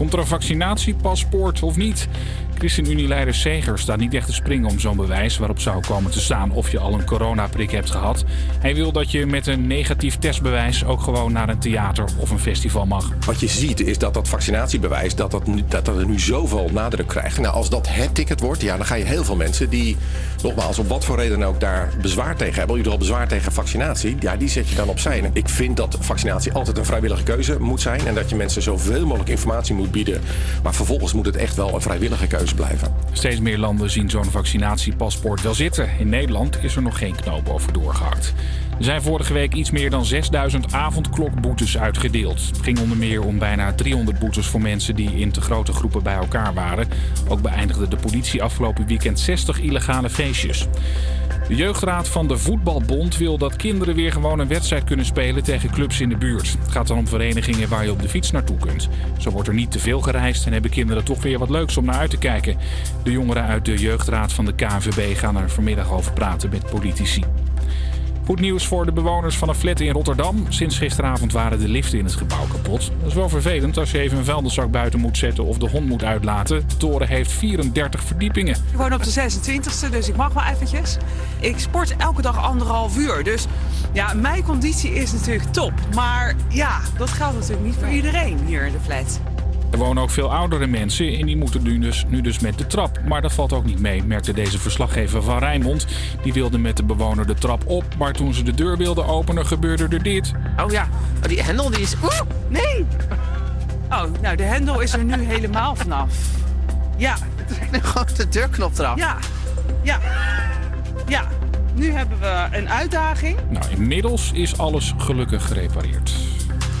Komt er een vaccinatiepaspoort of niet? ChristenUnie-leider Seger staat niet echt te springen om zo'n bewijs waarop zou komen te staan of je al een coronaprik hebt gehad. Hij wil dat je met een negatief testbewijs ook gewoon naar een theater of een festival mag. Wat je ziet is dat dat vaccinatiebewijs dat dat, nu, dat, er nu zoveel nadruk krijgt. Nou, als dat het ticket wordt, ja, dan ga je heel veel mensen die, nogmaals, op wat voor reden ook daar bezwaar tegen hebben, in ieder bezwaar tegen vaccinatie, ja, die zet je dan opzij. En ik vind dat vaccinatie altijd een vrijwillige keuze moet zijn en dat je mensen zoveel mogelijk informatie moet Maar vervolgens moet het echt wel een vrijwillige keuze blijven. Steeds meer landen zien zo'n vaccinatiepaspoort wel zitten. In Nederland is er nog geen knoop over doorgehakt. Er zijn vorige week iets meer dan 6000 avondklokboetes uitgedeeld. Het ging onder meer om bijna 300 boetes voor mensen die in te grote groepen bij elkaar waren. Ook beëindigde de politie afgelopen weekend 60 illegale feestjes. De jeugdraad van de Voetbalbond wil dat kinderen weer gewoon een wedstrijd kunnen spelen tegen clubs in de buurt. Het gaat dan om verenigingen waar je op de fiets naartoe kunt. Zo wordt er niet te veel gereisd en hebben kinderen toch weer wat leuks om naar uit te kijken. De jongeren uit de jeugdraad van de KNVB gaan er vanmiddag over praten met politici. Goed nieuws voor de bewoners van een flat in Rotterdam. Sinds gisteravond waren de liften in het gebouw kapot. Dat is wel vervelend als je even een vuilniszak buiten moet zetten of de hond moet uitlaten. De toren heeft 34 verdiepingen. Ik woon op de 26e, dus ik mag wel eventjes. Ik sport elke dag anderhalf uur. Dus ja, mijn conditie is natuurlijk top. Maar ja, dat geldt natuurlijk niet voor iedereen hier in de flat. Er wonen ook veel oudere mensen en die moeten nu dus, nu dus met de trap. Maar dat valt ook niet mee, merkte deze verslaggever van Rijnmond. Die wilde met de bewoner de trap op, maar toen ze de deur wilden openen gebeurde er dit. Oh ja, oh, die hendel die is... Oeh, nee! Oh, nou de hendel is er nu helemaal vanaf. Ja, Nu gewoon de deurknop eraf. ja, ja, ja. Nu hebben we een uitdaging. Nou, inmiddels is alles gelukkig gerepareerd.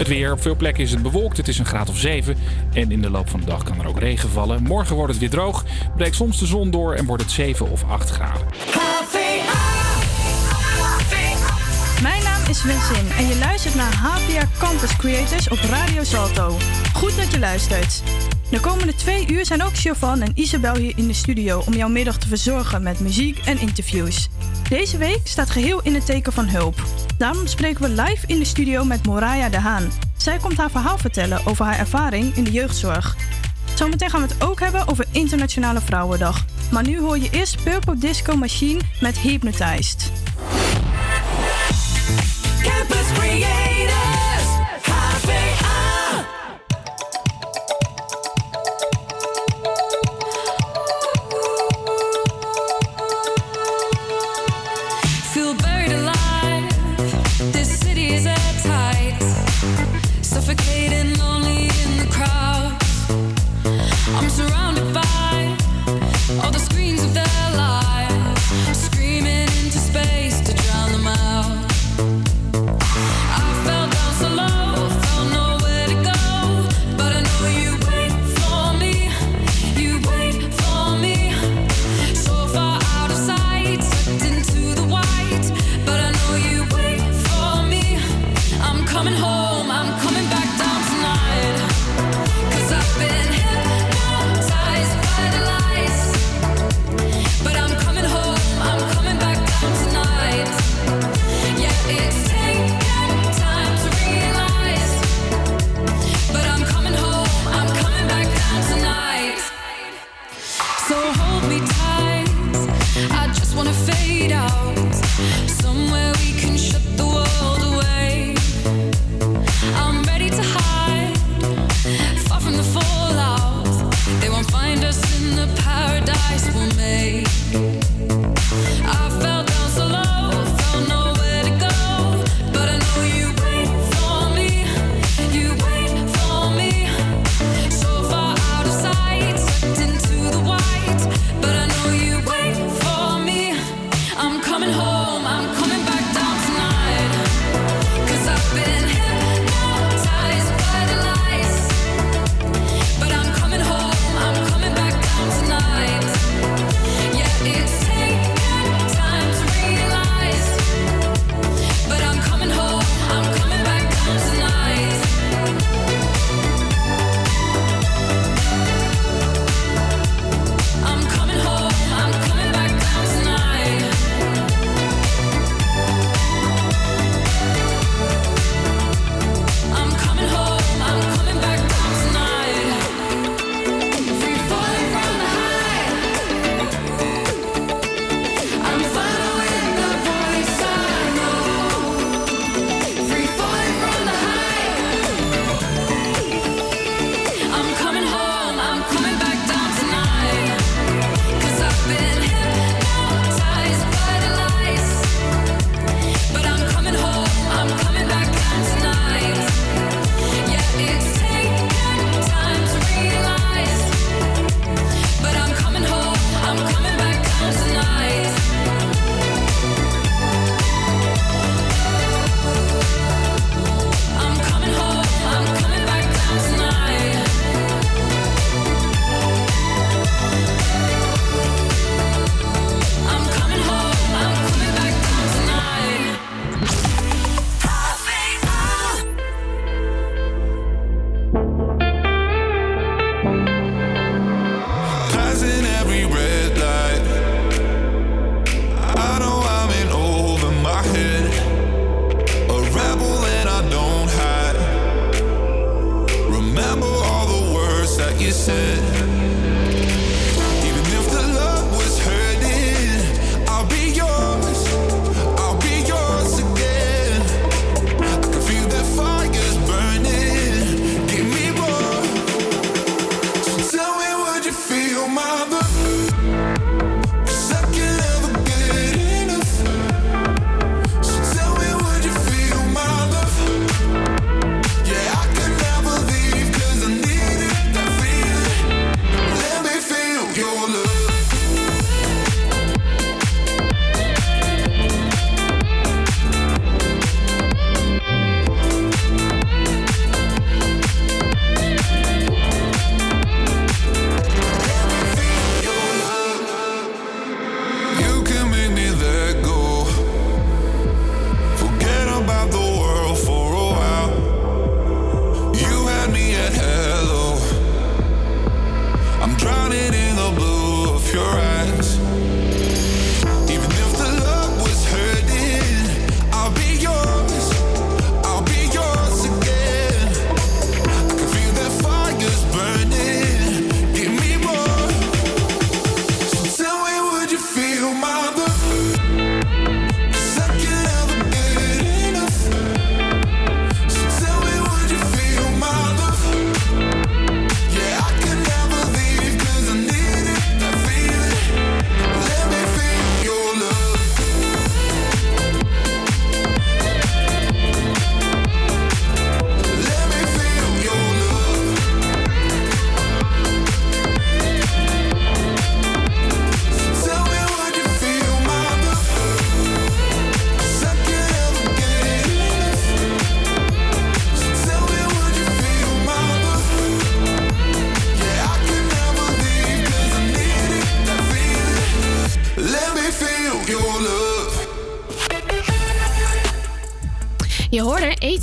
Het weer. Op veel plekken is het bewolkt. Het is een graad of 7. En in de loop van de dag kan er ook regen vallen. Morgen wordt het weer droog. Breekt soms de zon door en wordt het 7 of 8 graden. Is Wensin en je luistert naar HVA Campus Creators op Radio Salto. Goed dat je luistert. De komende twee uur zijn ook Siobhan en Isabel hier in de studio om jouw middag te verzorgen met muziek en interviews. Deze week staat geheel in het teken van hulp. Daarom spreken we live in de studio met Moraya de Haan. Zij komt haar verhaal vertellen over haar ervaring in de jeugdzorg. Zometeen gaan we het ook hebben over Internationale Vrouwendag. Maar nu hoor je eerst Purple Disco Machine met Hypnotized. Campus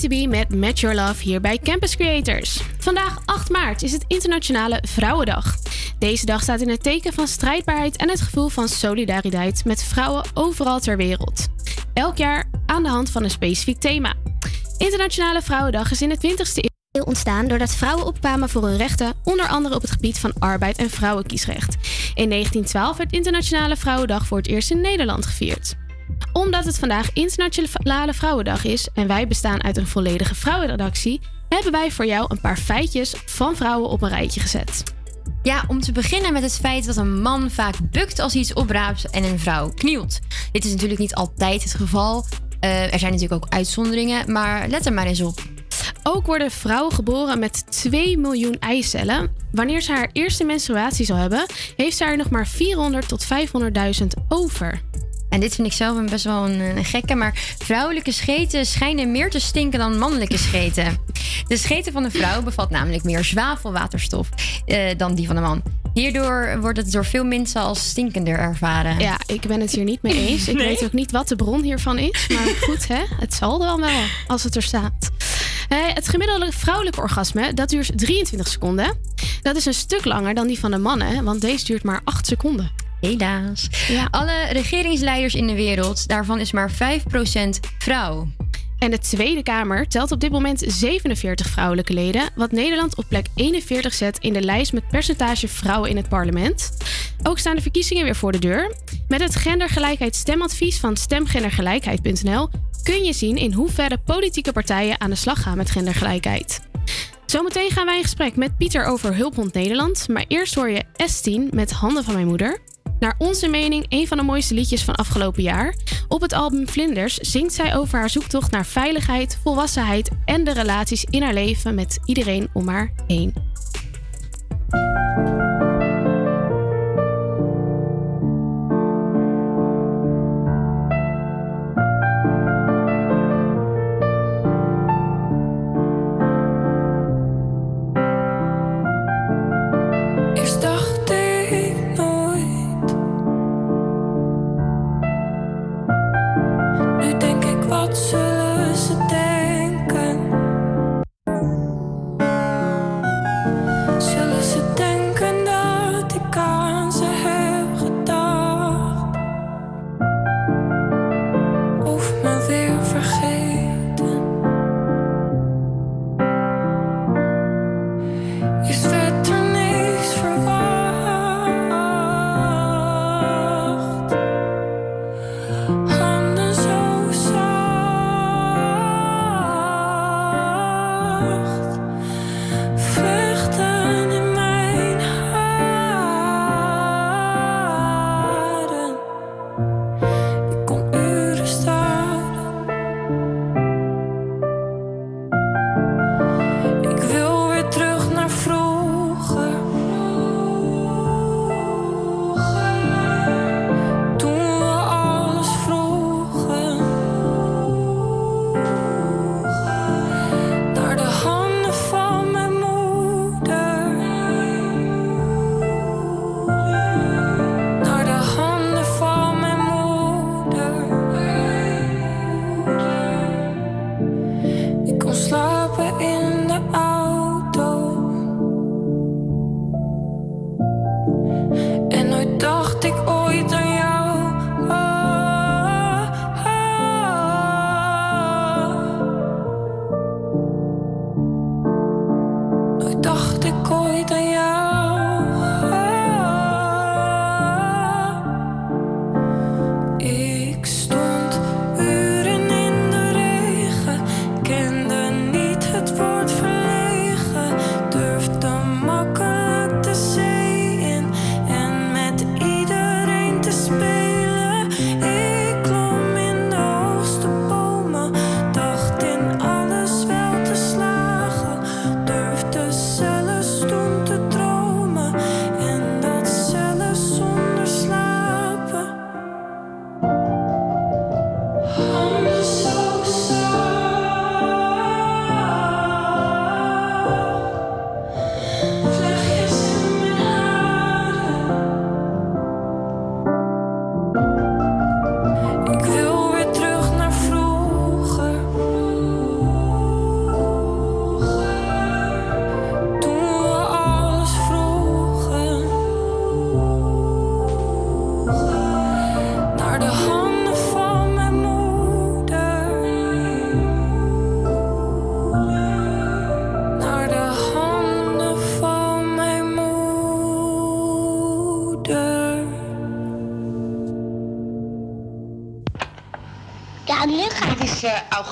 ATB met Match Your Love hier bij Campus Creators. Vandaag 8 maart is het Internationale Vrouwendag. Deze dag staat in het teken van strijdbaarheid en het gevoel van solidariteit met vrouwen overal ter wereld. Elk jaar aan de hand van een specifiek thema. Internationale Vrouwendag is in de 20e eeuw ontstaan doordat vrouwen opkwamen voor hun rechten, onder andere op het gebied van arbeid en vrouwenkiesrecht. In 1912 werd Internationale Vrouwendag voor het eerst in Nederland gevierd het vandaag Internationale Vrouwendag is en wij bestaan uit een volledige vrouwenredactie, hebben wij voor jou een paar feitjes van vrouwen op een rijtje gezet. Ja, om te beginnen met het feit dat een man vaak bukt als hij iets opraapt en een vrouw knielt. Dit is natuurlijk niet altijd het geval. Eh, er zijn natuurlijk ook uitzonderingen, maar let er maar eens op. Ook worden vrouwen geboren met 2 miljoen eicellen. Wanneer ze haar eerste menstruatie zal hebben, heeft ze er nog maar 400 tot 500.000 over. En dit vind ik zelf best wel een, een gekke, maar vrouwelijke scheten schijnen meer te stinken dan mannelijke scheten. De scheten van een vrouw bevat namelijk meer zwavelwaterstof eh, dan die van een man. Hierdoor wordt het door veel mensen als stinkender ervaren. Ja, ik ben het hier niet mee eens. Ik Nee? weet ook niet wat de bron hiervan is. Maar goed, hè? het zal dan wel als het er staat. Eh, het gemiddelde vrouwelijke orgasme dat duurt 23 seconden. Dat is een stuk langer dan die van de mannen, want deze duurt maar 8 seconden. Helaas. Alle regeringsleiders in de wereld, daarvan is maar 5% vrouw. En de Tweede Kamer telt op dit moment 47 vrouwelijke leden, wat Nederland op plek 41 zet in de lijst met percentage vrouwen in het parlement. Ook staan de verkiezingen weer voor de deur. Met het gendergelijkheid stemadvies van stemgendergelijkheid.nl kun je zien in hoeverre politieke partijen aan de slag gaan met gendergelijkheid. Zometeen gaan wij in gesprek met Pieter over Hulphond Nederland, maar eerst hoor je S10 met Handen van mijn moeder. Naar onze mening een van de mooiste liedjes van afgelopen jaar. Op het album Vlinders zingt zij over haar zoektocht naar veiligheid, volwassenheid en de relaties in haar leven met iedereen om haar heen.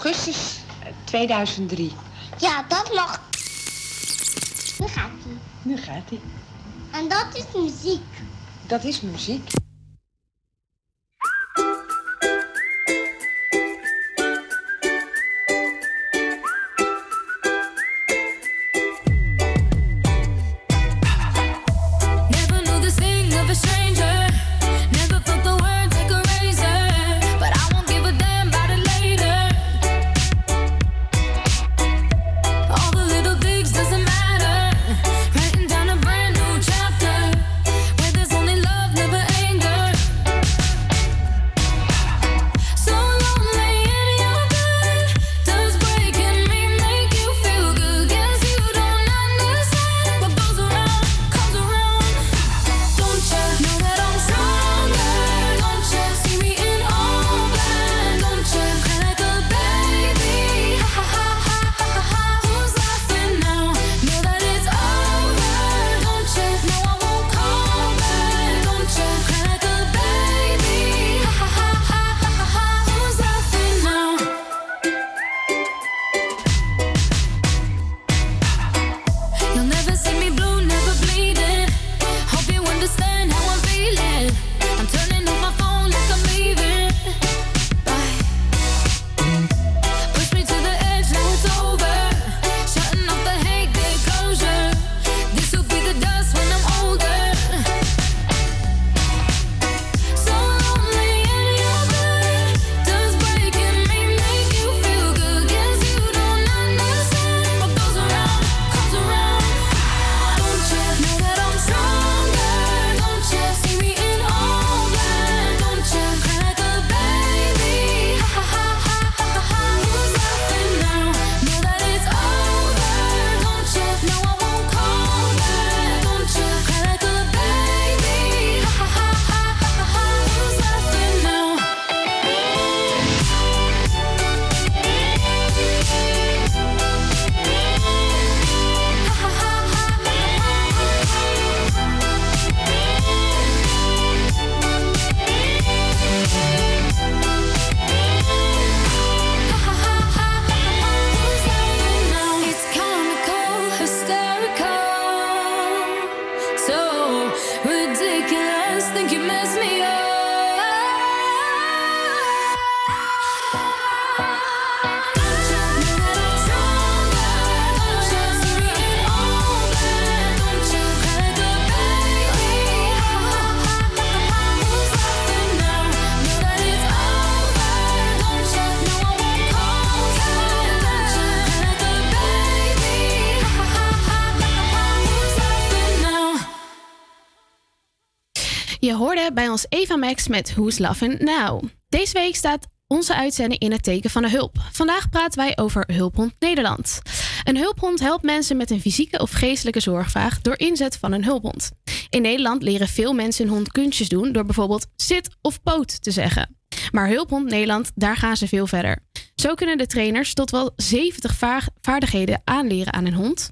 Augustus eh, 2003. Ja, dat mag. Nu gaat hij. Nu gaat hij. En dat is muziek. Dat is muziek. Bij ons Eva Max met Who's Laughing Now. Deze week staat onze uitzending in het teken van de hulp. Vandaag praten wij over Hulphond Nederland. Een hulphond helpt mensen met een fysieke of geestelijke zorgvraag door inzet van een hulphond. In Nederland leren veel mensen hun hond kunstjes doen door bijvoorbeeld zit of poot te zeggen. Maar Hulphond Nederland, daar gaan ze veel verder. Zo kunnen de trainers tot wel 70 vaar- vaardigheden aanleren aan een hond.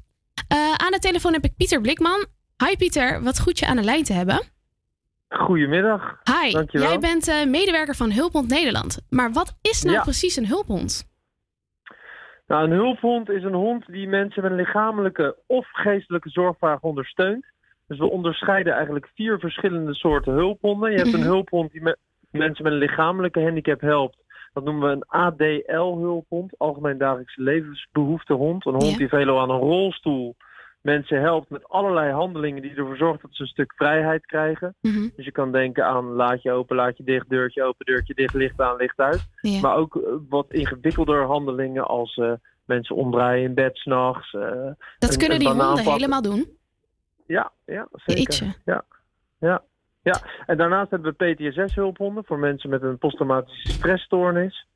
Eh, aan de telefoon heb ik Pieter Blikman. Hi Pieter, wat goed je aan de lijn te hebben. Goedemiddag. Hi, Dankjewel. jij bent eh, medewerker van Hulphond Nederland. Maar wat is nou Ja. precies een hulphond? Nou, een hulphond is een hond die mensen met een lichamelijke of geestelijke zorgvraag ondersteunt. Dus we onderscheiden eigenlijk vier verschillende soorten hulphonden. Je hebt een Mhm. hulphond die me- mensen met een lichamelijke handicap helpt. Dat noemen we een ADL-hulphond, Algemeen Dagelijkse Levensbehoeftehond. Een hond Ja. die veelal aan een rolstoel mensen helpt met allerlei handelingen die ervoor zorgen dat ze een stuk vrijheid krijgen. Mhm. Dus je kan denken aan laat je open, laat je dicht, deurtje open, deurtje dicht, licht aan, licht uit. Maar ook eh, wat ingewikkelder handelingen als eh, mensen omdraaien in bed s'nachts. Dat kunnen die honden helemaal doen. Ja, ja, zeker. Ja, ja, ja. En daarnaast hebben we PTSS-hulphonden voor mensen met een posttraumatische stressstoornis.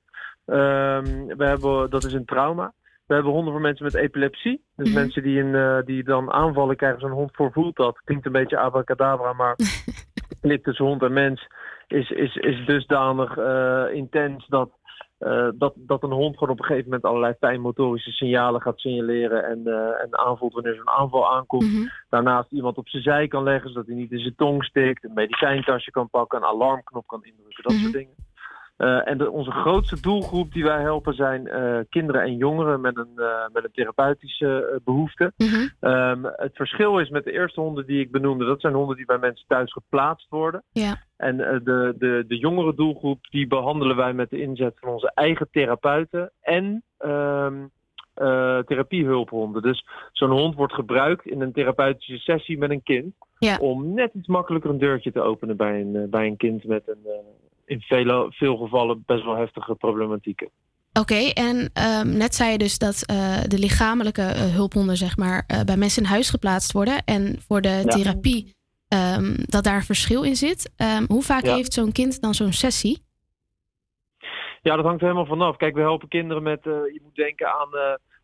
Ehm, we hebben, dat is een trauma. We hebben honden voor mensen met epilepsie. Dus Mhm. mensen die, een, eh, die dan aanvallen krijgen, zo'n hond voor voelt dat. Klinkt een beetje abracadabra, maar klik tussen hond en mens is, is, is dusdanig eh, intens dat, eh, dat, dat een hond gewoon op een gegeven moment allerlei fijnmotorische signalen gaat signaleren en, en aanvoelt wanneer zo'n aanval aankomt. Mhm. Daarnaast iemand op zijn zij kan leggen, zodat hij niet in zijn tong stikt, een medicijnkastje kan pakken, een alarmknop kan indrukken, dat Mhm. soort dingen. Eh, en de, onze grootste doelgroep die wij helpen zijn eh, kinderen en jongeren met een, eh, met een therapeutische eh, behoefte. Ehm, het verschil is met de eerste honden die ik benoemde, dat zijn honden die bij mensen thuis geplaatst worden. Ja. En de, de, de jongere doelgroep die behandelen wij met de inzet van onze eigen therapeuten en ehm, eh, therapiehulphonden. Dus zo'n hond wordt gebruikt in een therapeutische sessie met een kind. Ja. Om net iets makkelijker een deurtje te openen bij een, bij een kind met een in vele, veel gevallen best wel heftige problematieken. Oké, en ehm, net zei je dus dat eh, de lichamelijke eh, hulphonden zeg maar, eh, bij mensen in huis geplaatst worden. En voor de Ja. therapie ehm, dat daar verschil in zit. Ehm, hoe vaak Ja. heeft zo'n kind dan zo'n sessie? Ja, dat hangt er helemaal vanaf. Kijk, we helpen kinderen met, je moet denken aan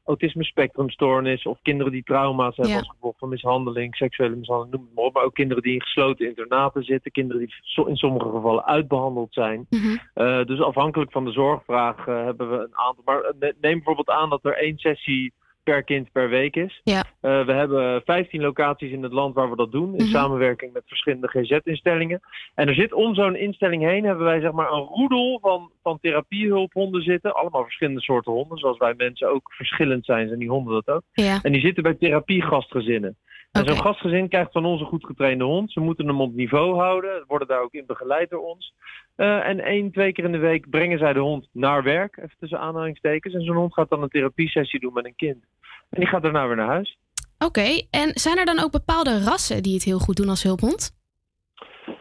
autisme spectrumstoornis of kinderen die trauma's hebben Ja. als gevolg van mishandeling, seksuele mishandeling, noem het maar op. Maar ook kinderen die in gesloten internaten zitten, kinderen die in sommige gevallen uitbehandeld zijn. Eh, dus afhankelijk van de zorgvraag eh, hebben we een aantal. Maar eh, ne- neem bijvoorbeeld aan dat er één sessie per kind per week is. Ja. Eh, we hebben 15 locaties in het land waar we dat doen, in Mhm. samenwerking met verschillende GZ-instellingen. En er zit om zo'n instelling heen, hebben wij zeg maar een roedel van, van therapiehulphonden zitten. Allemaal verschillende soorten honden, zoals wij mensen ook verschillend zijn, zijn die honden dat ook. Ja. En die zitten bij therapiegastgezinnen. En zo'n gastgezin krijgt van ons een goed getrainde hond. Ze moeten hem op niveau houden, worden daar ook in begeleid door ons. Eh, en één, twee keer in de week brengen zij de hond naar werk, even tussen aanhalingstekens. En zo'n hond gaat dan een therapiesessie doen met een kind. En die gaat daarna weer naar huis. Oké, en zijn er dan ook bepaalde rassen die het heel goed doen als hulphond?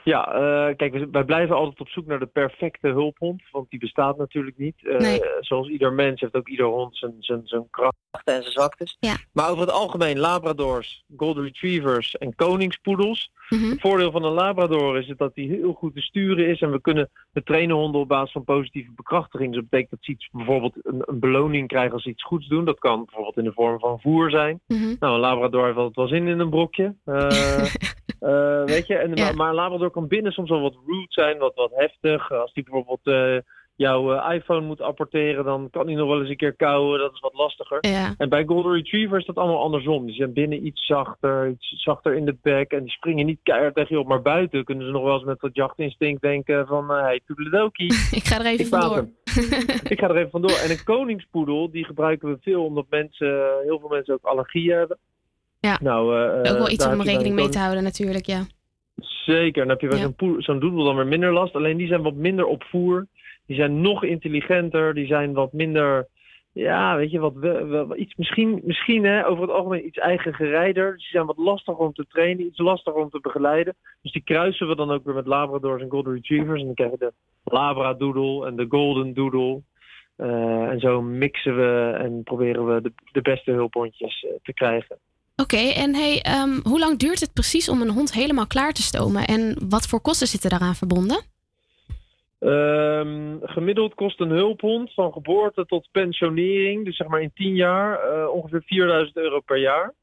Ja, eh, kijk, wij blijven altijd op zoek naar de perfecte hulphond, want die bestaat natuurlijk niet. Eh, Nee. Zoals ieder mens heeft ook ieder hond zijn, zijn, zijn krachten en zijn zwaktes. Ja. Maar over het algemeen, Labradors, Golden Retrievers en Koningspoedels. Mhm. Het voordeel van een Labrador is het dat hij heel goed te sturen is. En we kunnen we trainen honden op basis van positieve bekrachtiging. Dus dat betekent dat ze iets, bijvoorbeeld een, een beloning krijgen als ze iets goeds doen. Dat kan bijvoorbeeld in de vorm van voer zijn. Mhm. Nou, een Labrador heeft altijd wel zin in een brokje. Eh, eh, weet je, en, Ja. maar, maar een Labrador kan binnen soms wel wat rude zijn, wat, wat heftig. Als die bijvoorbeeld eh, jouw eh, iPhone moet apporteren, dan kan hij nog wel eens een keer kauwen. Dat is wat lastiger. Ja. En bij Golden Retriever is dat allemaal andersom. Die zijn binnen iets zachter, iets zachter in de bek. En die springen niet keihard tegen je op, maar buiten kunnen ze nog wel eens met wat jachtinstinct denken van... hey, toedeledokie. Ik ga er even Ik vandoor. ik ga er even vandoor. En een koningspoedel, die gebruiken we veel omdat mensen, heel veel mensen ook allergieën hebben. Ja. Nou, eh, ook wel eh, iets om rekening mee te houden natuurlijk, ja. Zeker, dan heb je bij Ja. zo'n zo'n doedel dan weer minder last. Alleen die zijn wat minder op voer. Die zijn nog intelligenter. Die zijn wat minder, ja, weet je, wat, we- we- iets, misschien, misschien hè, over het algemeen iets eigen gerijder. Dus die zijn wat lastiger om te trainen, iets lastiger om te begeleiden. Dus die kruisen we dan ook weer met Labradors en Golden Retrievers. En dan krijg je de Labradoodle en de Golden Doodle. Eh, en zo mixen we en proberen we de, de beste hulphondjes te krijgen. Oké, en hey, ehm, hoe lang duurt het precies om een hond helemaal klaar te stomen? En wat voor kosten zitten daaraan verbonden? Ehm, gemiddeld kost een hulphond van geboorte tot pensionering, dus zeg maar in 10 jaar, eh, ongeveer 4000 euro per jaar.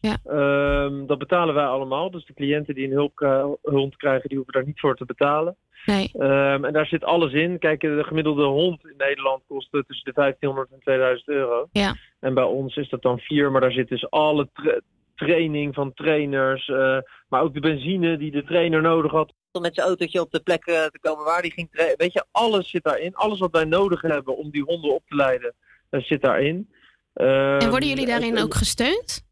Ja. Ehm, dat betalen wij allemaal. Dus de cliënten die een hulp, hond krijgen, die hoeven daar niet voor te betalen. Nee. Ehm, en daar zit alles in. Kijk, de gemiddelde hond in Nederland kost eh, tussen de 1500 en 2000 euro. Ja. En bij ons is dat dan vier, maar daar zit dus alle tra- training van trainers, eh, maar ook de benzine die de trainer nodig had om met zijn autootje op de plek eh, te komen waar hij ging trainen. Weet je, alles zit daarin. Alles wat wij nodig hebben om die honden op te leiden, eh, zit daarin. En Ehm, worden jullie daarin en- ook gesteund?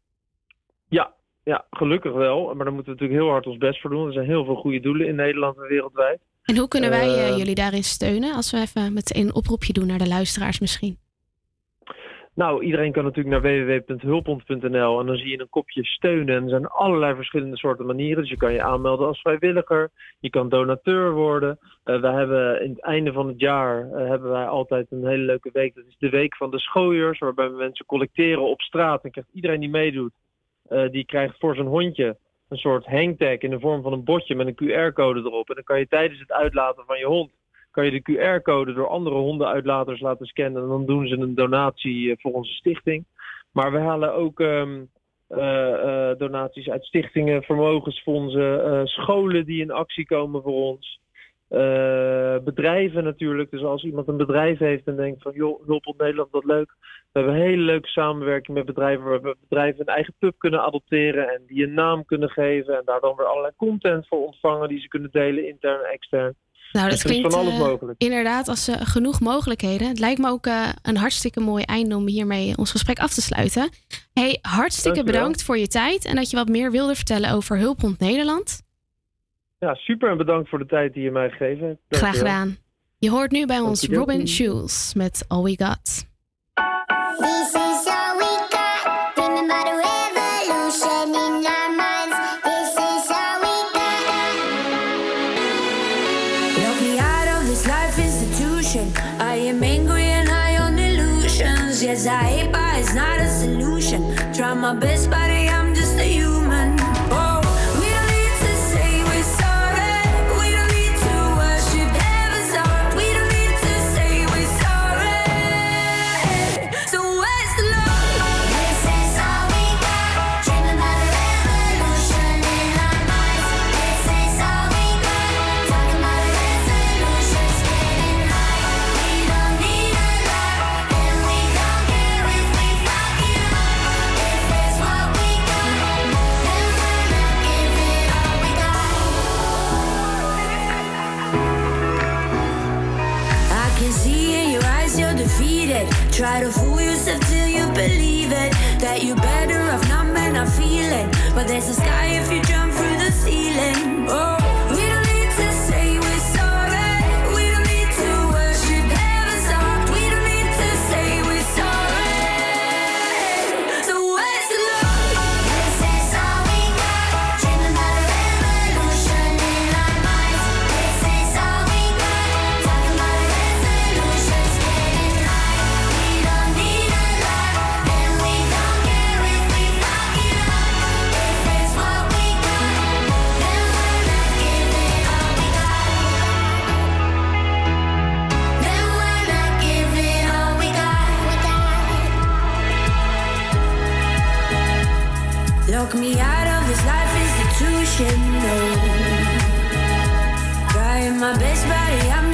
Ja, ja, gelukkig wel. Maar daar moeten we natuurlijk heel hard ons best voor doen. Er zijn heel veel goede doelen in Nederland en wereldwijd. En hoe kunnen wij eh, Ehm, jullie daarin steunen? Als we even meteen een oproepje doen naar de luisteraars misschien. Nou, iedereen kan natuurlijk naar www.hulphond.nl en dan zie je een kopje steunen. En er zijn allerlei verschillende soorten manieren. Dus je kan je aanmelden als vrijwilliger, je kan donateur worden. Eh we hebben in het einde van het jaar eh, hebben wij altijd een hele leuke week. Dat is de week van de schooiers, waarbij we mensen collecteren op straat. En krijgt iedereen die meedoet, eh, die krijgt voor zijn hondje een soort hangtag in de vorm van een bordje met een QR-code erop. En dan kan je tijdens het uitlaten van je hond kan je de QR-code door andere hondenuitlaters laten scannen. En dan doen ze een donatie eh, voor onze stichting. Maar we halen ook ehm, eh, donaties uit stichtingen, vermogensfondsen, scholen die in actie komen voor ons. Eh, bedrijven natuurlijk. Dus als iemand een bedrijf heeft en denkt van joh, Hulp op Nederland, wat leuk. We hebben een hele leuke samenwerking met bedrijven waar bedrijven een eigen pub kunnen adopteren en die een naam kunnen geven en daar dan weer allerlei content voor ontvangen die ze kunnen delen intern en extern. Nou, dat klinkt van alles eh, mogelijk. Inderdaad als ze genoeg mogelijkheden. Het lijkt me ook een hartstikke mooi einde om hiermee ons gesprek af te sluiten. Hey, hartstikke bedankt voor je tijd en dat je wat meer wilde vertellen over Hulprond Nederland. Ja, super en bedankt voor de tijd die je mij gegeven hebt. Graag gedaan. Je hoort nu bij ons Robin Schulz met All We Got. intuition, no. Trying my best, buddy, I'm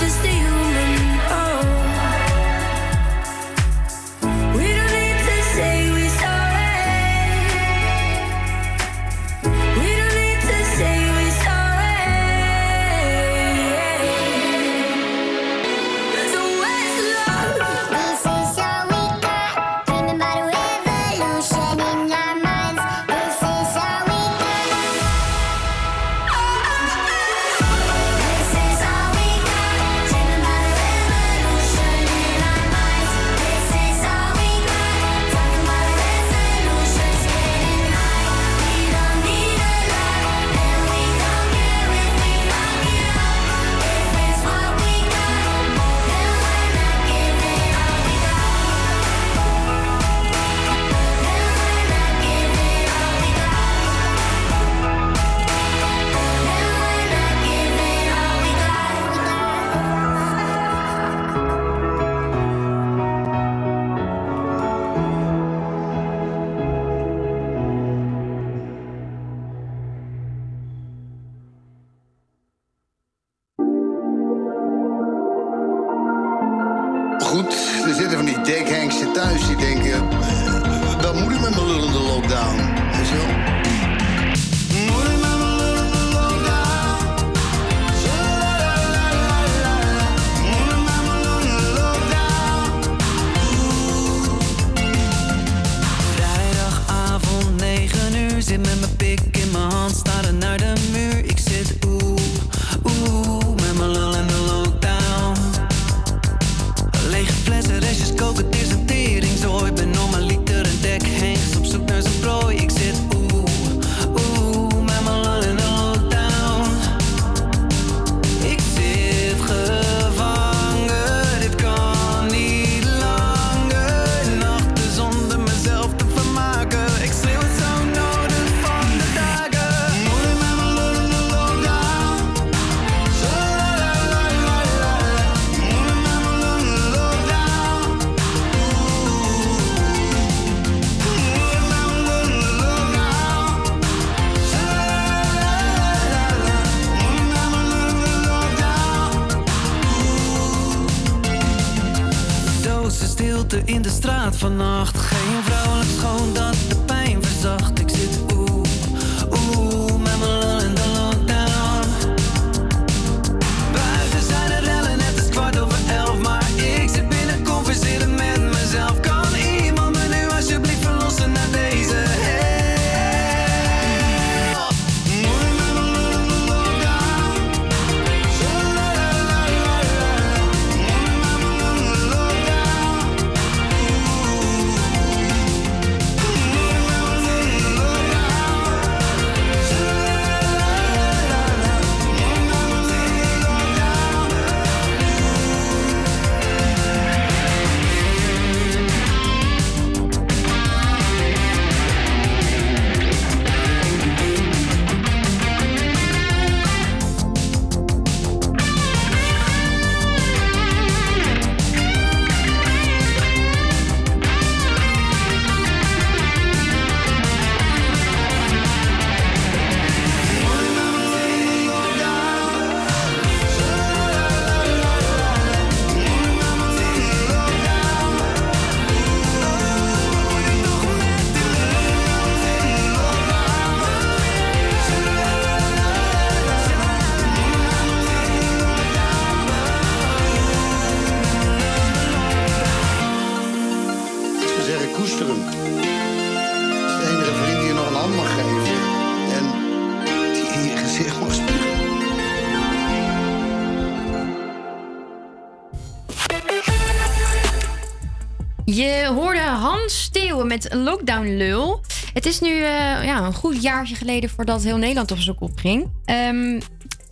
met Lockdown Lul. Het is nu eh, ja, een goed jaartje geleden voordat heel Nederland op zijn kop ging. Ehm,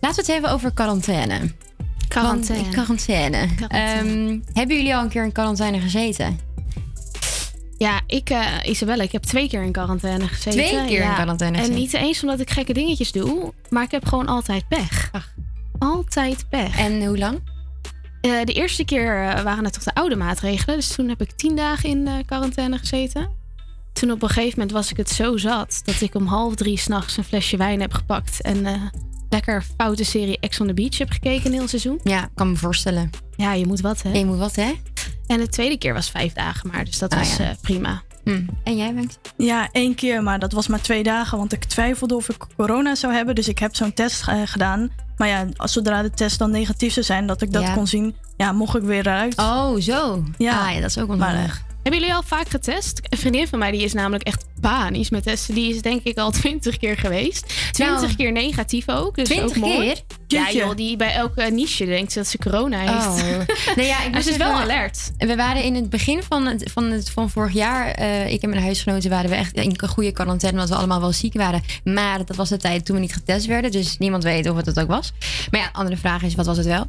laten we het hebben over quarantaine. Quarantaine. Want- quarantaine. Ehm, hebben jullie al een keer in quarantaine gezeten? Ja, ik, eh, Isabelle, ik heb twee keer in quarantaine gezeten. Twee keer in quarantaine En niet eens omdat ik gekke dingetjes doe, maar ik heb gewoon altijd pech. Altijd pech. En hoe lang? Eh, de eerste keer eh, waren het toch de oude maatregelen. Dus toen heb ik tien dagen in eh, quarantaine gezeten. Toen op een gegeven moment was ik het zo zat dat ik om half drie s'nachts een flesje wijn heb gepakt. En eh, lekker foute serie Ex on the Beach heb gekeken een heel seizoen. Ja, kan me voorstellen. Ja, je moet wat hè. Je moet wat hè. En de tweede keer was vijf dagen maar. Dus dat Ah, was ja. eh, prima. En jij bent? Ja, één keer, maar dat was maar twee dagen. Want ik twijfelde of ik corona zou hebben. Dus ik heb zo'n test gedaan. Maar ja, als zodra de test dan negatief zou zijn, dat ik dat Ja. kon zien, ja, mocht ik weer eruit. Oh, zo. Ja, Ah, ja dat is ook maar, nodig. Hebben jullie al vaak getest? Een vriendin van mij die is namelijk echt panisch met testen. Die is denk ik al twintig keer geweest. Twintig Nou. keer negatief ook. Dus 20 ook mooi. keer? Ja joh, die bij elke niche denkt dat ze corona heeft. Oh. Nee, ja, ik was is wel alert. We waren in het begin van, het, van, het, van vorig jaar, eh, ik en mijn huisgenoten waren we echt in een goede quarantaine, omdat we allemaal wel ziek waren. Maar dat was de tijd toen we niet getest werden, dus niemand weet of het het ook was. Maar ja, andere vraag is, wat was het wel?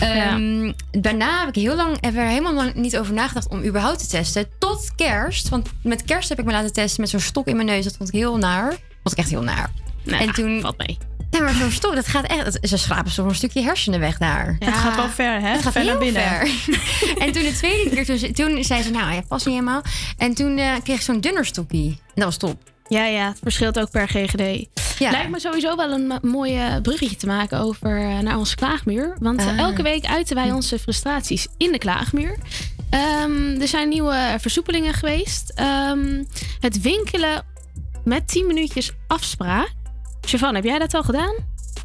Ehm, Daarna heb ik heel lang, heb er helemaal lang niet over nagedacht om überhaupt te testen. Tot kerst, want met kerst heb ik me laten testen met zo'n stok in mijn neus. Dat vond ik heel naar. vond ik echt heel naar. en toen valt mee. Ja, maar zo'n stok, dat gaat echt. dat- Ze schrapen zo'n een stukje hersenen weg daar. Het gaat wel ver, hè? Het gaat ver naar binnen. ver. en toen de tweede keer, toen, ze- toen zei ze, nou, ja, past niet helemaal. En toen eh, kreeg ik zo'n dunner stokkie. En dat was top. Ja, ja, het verschilt ook per GGD. Ja. Lijkt me sowieso wel een mo- mooi eh, bruggetje te maken over eh, naar onze klaagmuur. Want Ah. elke week uiten wij onze frustraties in de klaagmuur. Ehm, er zijn nieuwe versoepelingen geweest. Ehm, het winkelen met 10 minuutjes afspraak. Siobhan, heb jij dat al gedaan?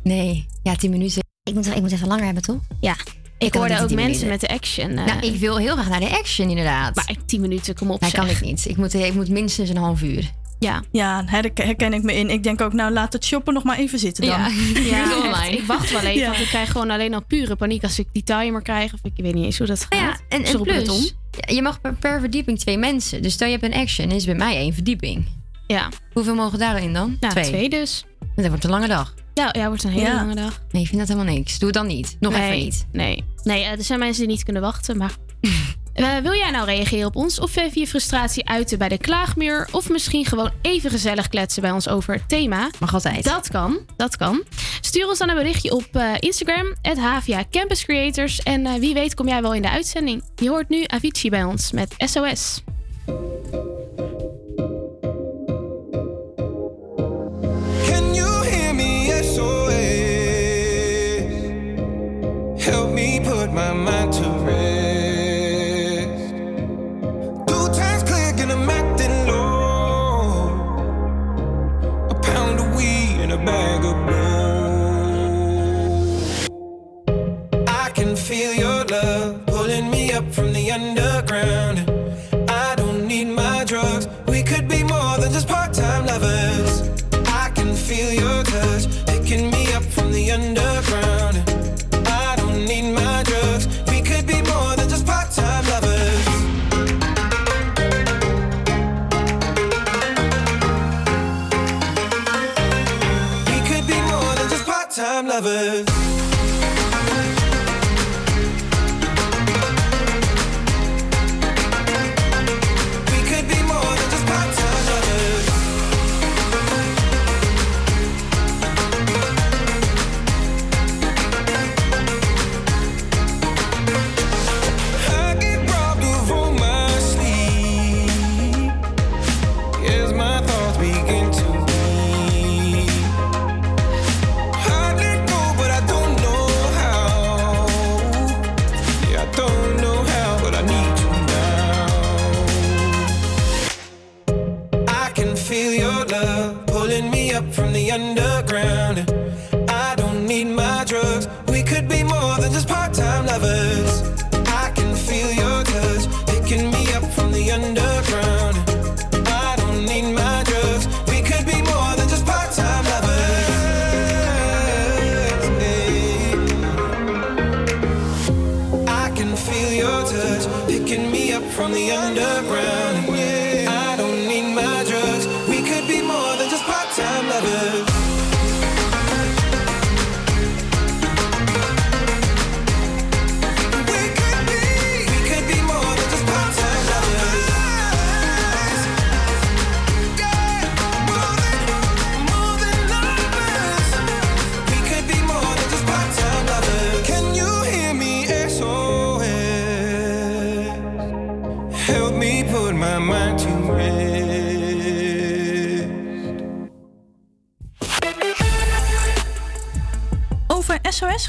Nee, ja, 10 minuten. Ik moet, ik moet even langer hebben, toch? Ja. Ik hoorde ook in 10 mensen minuten. met de action. eh, Nou, ik wil heel graag naar de action, inderdaad. Maar 10 minuten, kom op. Nee, kan ik niet. Ik moet, ik moet minstens een half uur. Ja. Ja, her- herken ik me in. Ik denk ook, nou laat het shoppen nog maar even zitten dan. Ja. Ja, online. ik wacht wel even, Ja. want ik krijg gewoon alleen al pure paniek als ik die timer krijg. Of ik weet niet eens hoe dat gaat. Ja, en, het plus, ja, je mag per, per verdieping twee mensen. Dus stel je hebt een action, is bij mij één verdieping. Ja. Hoeveel mogen daarin dan? Nou, twee dus. Dat wordt een lange dag. Ja, ja wordt een hele Ja. lange dag. Nee, ik vind dat helemaal niks. Doe het dan niet. Nog nee, even niet. Nee, nee eh, er zijn mensen die niet kunnen wachten. Maar Eh, wil jij nou reageren op ons? Of even je frustratie uiten bij de klaagmuur? Of misschien gewoon even gezellig kletsen bij ons over het thema? Mag altijd. Dat kan, dat kan. Stuur ons dan een berichtje op eh, Instagram, HVA Campus Creators. En eh, wie weet kom jij wel in de uitzending. Je hoort nu Avicii bij ons met SOS.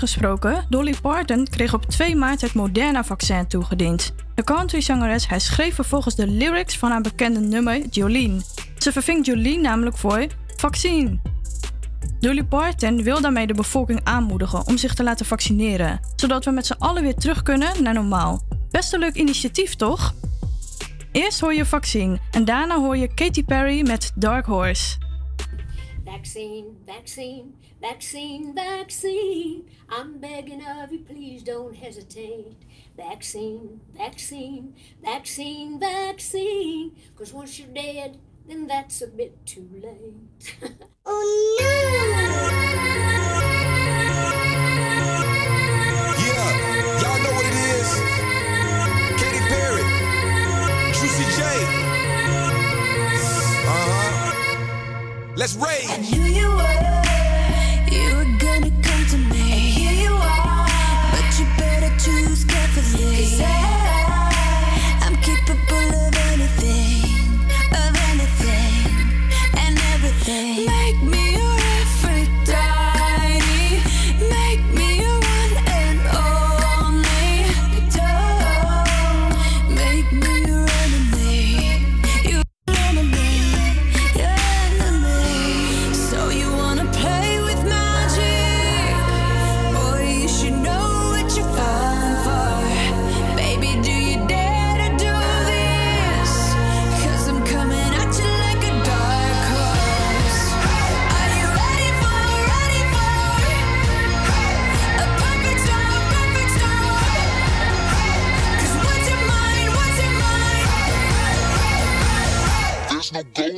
Gesproken, Dolly Parton kreeg op 2 maart het Moderna-vaccin toegediend. De countryzangeres hij schreef vervolgens de lyrics van haar bekende nummer Jolene. Ze verving Jolene namelijk voor vaccine. Dolly Parton wil daarmee de bevolking aanmoedigen om zich te laten vaccineren, zodat we met z'n allen weer terug kunnen naar normaal. Best een leuk initiatief, toch? Eerst hoor je vaccine en daarna hoor je Katy Perry met Dark Horse. Vaccine, vaccine, vaccine, vaccine. I'm begging of you, please don't hesitate. Vaccine, vaccine, vaccine, vaccine. Cause once you're dead, then that's a bit too late. oh Yeah, y'all know what it is. Katy Perry, Juicy J. Uh huh. Let's rage. I knew you were, say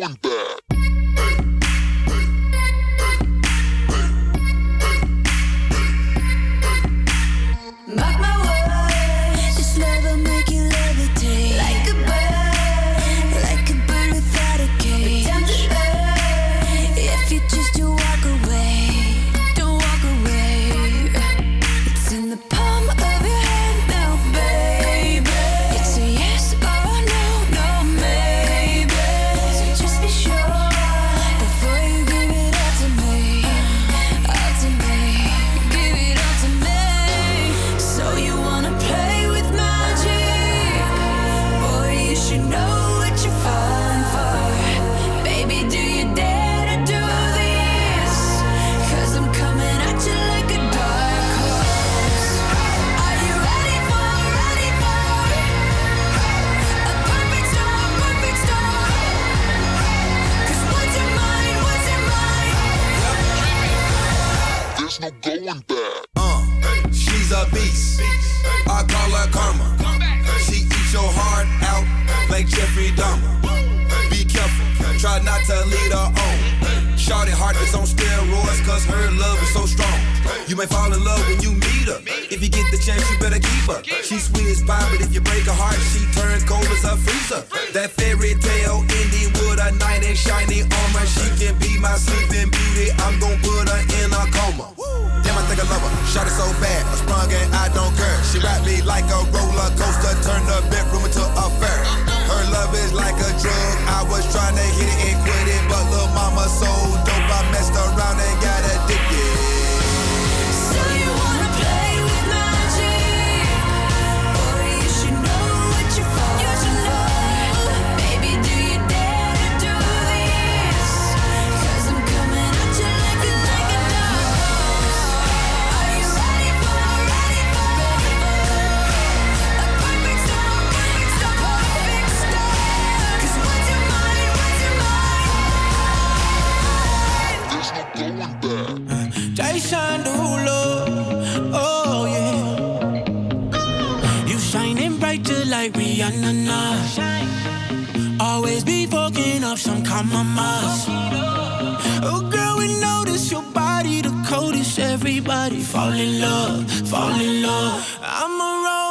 going back. Not to lead her on. Shorty heart is on steroids cause her love is so strong. You may fall in love when you meet her. If you get the chance, you better keep her. She's sweet as pie, but if you break her heart, she turns cold as a freezer. That fairy tale ending with a knight in shiny armor. She can be my sleeping beauty. I'm gon' put her in a coma. Damn, I think I love her. Shot it so bad, I sprung and I don't care. She wrapped me like a roller coaster, turned the bedroom into a fair. Love is like a drug. I was trying to hit it and quit it, but little mama so dope, I messed around and got addicted. Fucking up some compromise. Oh, girl, we notice your body the coldest. Everybody fall in love, fall in love. I'm a rolling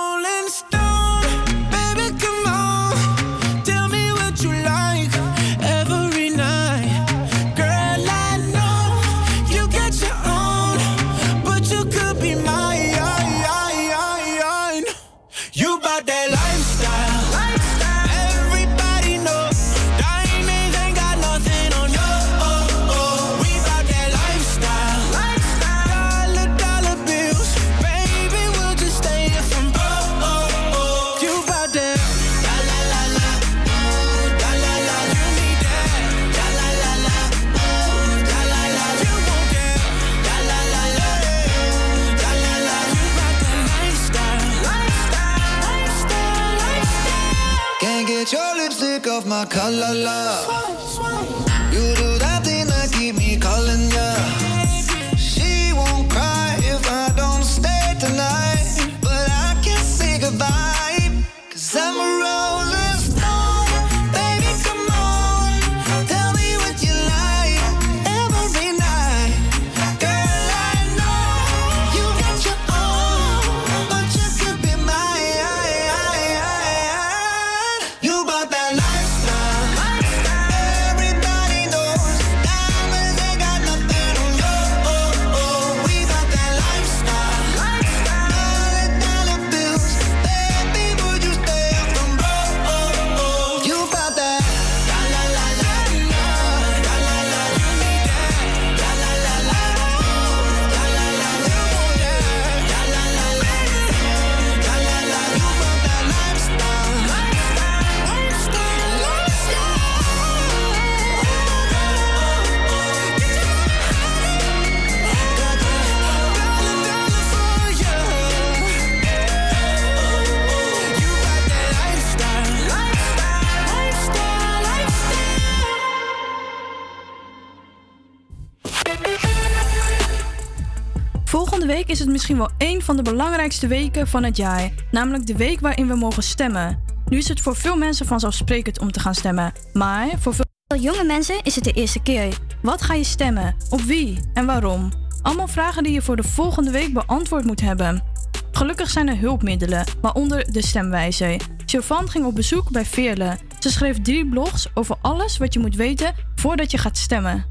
lipstick off my color, week is het misschien wel een van de belangrijkste weken van het jaar, namelijk de week waarin we mogen stemmen. Nu is het voor veel mensen vanzelfsprekend om te gaan stemmen, maar voor veel jonge mensen is het de eerste keer. Wat ga je stemmen? Op wie en waarom? Allemaal vragen die je voor de volgende week beantwoord moet hebben. Gelukkig zijn er hulpmiddelen, waaronder de stemwijzer. Chauvin ging op bezoek bij Veerle. Ze schreef drie blogs over alles wat je moet weten voordat je gaat stemmen.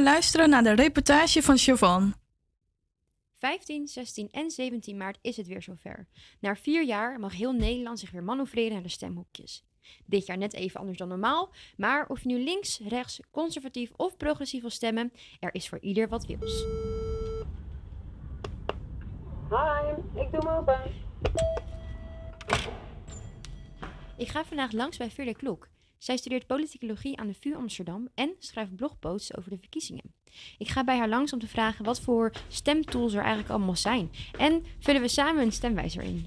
Gaan luisteren naar de reportage van Siobhan. 15, 16 en 17 maart is het weer zover. Na vier jaar mag heel Nederland zich weer manoeuvreren naar de stemhokjes. Dit jaar net even anders dan normaal, maar of je nu links, rechts, conservatief of progressief wil stemmen, er is voor ieder wat wils. Hi, ik doe me open. Ik ga vandaag langs bij Veerle Klok. Zij studeert politicologie aan de VU Amsterdam en schrijft blogposts over de verkiezingen. Ik ga bij haar langs om te vragen wat voor stemtools er eigenlijk allemaal zijn. En vullen we samen een stemwijzer in.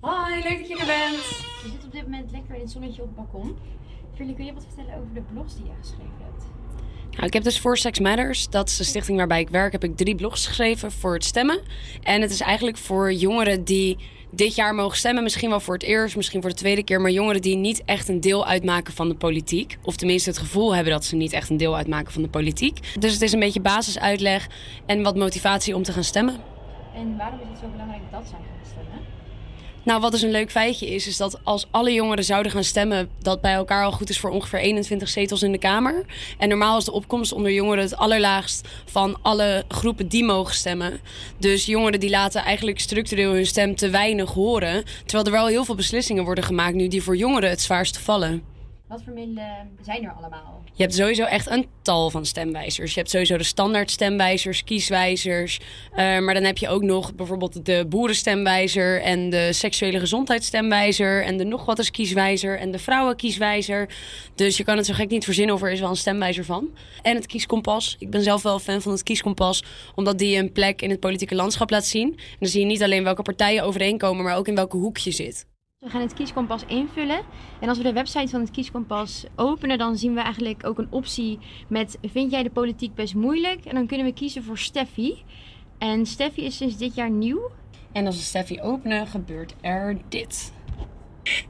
Hoi, leuk dat je er bent. Je zit op dit moment lekker in het zonnetje op het balkon. Veerle, kun je wat vertellen over de blogs die je geschreven hebt? Nou, ik heb dus voor Sex Matters, dat is de stichting waarbij ik werk, heb ik drie blogs geschreven voor het stemmen. En het is eigenlijk voor jongeren die dit jaar mogen stemmen, misschien wel voor het eerst, misschien voor de tweede keer, maar jongeren die niet echt een deel uitmaken van de politiek. Of tenminste het gevoel hebben dat ze niet echt een deel uitmaken van de politiek. Dus het is een beetje basisuitleg en wat motivatie om te gaan stemmen. En waarom is het zo belangrijk dat zij gaan stemmen? Nou, wat dus een leuk feitje is, is dat als alle jongeren zouden gaan stemmen, dat bij elkaar al goed is voor ongeveer 21 zetels in de Kamer. En normaal is de opkomst onder jongeren het allerlaagst van alle groepen die mogen stemmen. Dus jongeren die laten eigenlijk structureel hun stem te weinig horen. Terwijl er wel heel veel beslissingen worden gemaakt nu die voor jongeren het zwaarst vallen. Wat voor middelen zijn er allemaal? Je hebt sowieso echt een tal van stemwijzers. Je hebt sowieso de standaard stemwijzers, kieswijzers. Eh, maar dan heb je ook nog bijvoorbeeld de boerenstemwijzer en de seksuele gezondheidsstemwijzer en de nog wat eens kieswijzer en de vrouwenkieswijzer. Dus je kan het zo gek niet verzinnen of er is wel een stemwijzer van. En het kieskompas. Ik ben zelf wel fan van het kieskompas, omdat die een plek in het politieke landschap laat zien. En dan zie je niet alleen welke partijen overeenkomen, maar ook in welke hoek je zit. We gaan het kieskompas invullen. En als we de website van het kieskompas openen, dan zien we eigenlijk ook een optie met vind jij de politiek best moeilijk? En dan kunnen we kiezen voor Steffi. En Steffi is sinds dit jaar nieuw. En als we Steffi openen, gebeurt er dit.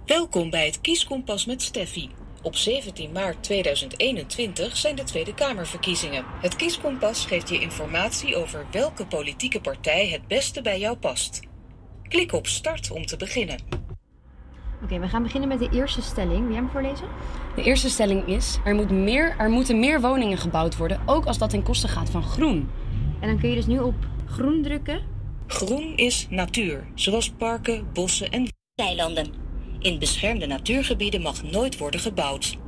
Welkom bij het Kieskompas met Steffi. Op 17 maart 2021 zijn de Tweede Kamerverkiezingen. Het Kieskompas geeft je informatie over welke politieke partij het beste bij jou past. Klik op Start om te beginnen. Oké, we gaan beginnen met de eerste stelling. Wil jij hem voorlezen? De eerste stelling is: er, moet meer, er moeten meer woningen gebouwd worden, ook als dat ten koste gaat van groen. En dan kun je dus nu op groen drukken. Groen is natuur, zoals parken, bossen en weilanden. In beschermde natuurgebieden mag nooit worden gebouwd.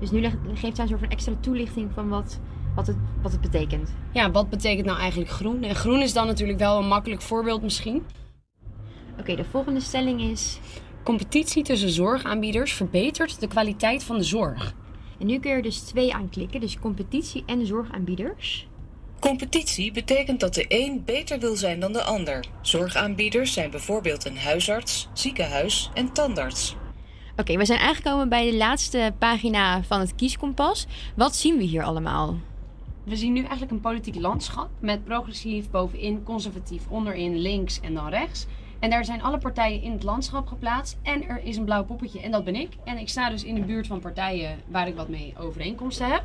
Dus nu geeft zij een soort van extra toelichting van wat, wat, het, wat het betekent. Ja, wat betekent nou eigenlijk groen? En groen is dan natuurlijk wel een makkelijk voorbeeld misschien. Oké, de volgende stelling is... Competitie tussen zorgaanbieders verbetert de kwaliteit van de zorg. En nu kun je er dus twee aanklikken, dus competitie en zorgaanbieders. Competitie betekent dat de een beter wil zijn dan de ander. Zorgaanbieders zijn bijvoorbeeld een huisarts, ziekenhuis en tandarts. Oké, we zijn aangekomen bij de laatste pagina van het kieskompas. Wat zien we hier allemaal? We zien nu eigenlijk een politiek landschap met progressief bovenin, conservatief onderin, links en dan rechts. En daar zijn alle partijen in het landschap geplaatst. En er is een blauw poppetje en dat ben ik. En ik sta dus in de buurt van partijen waar ik wat mee overeenkomsten heb.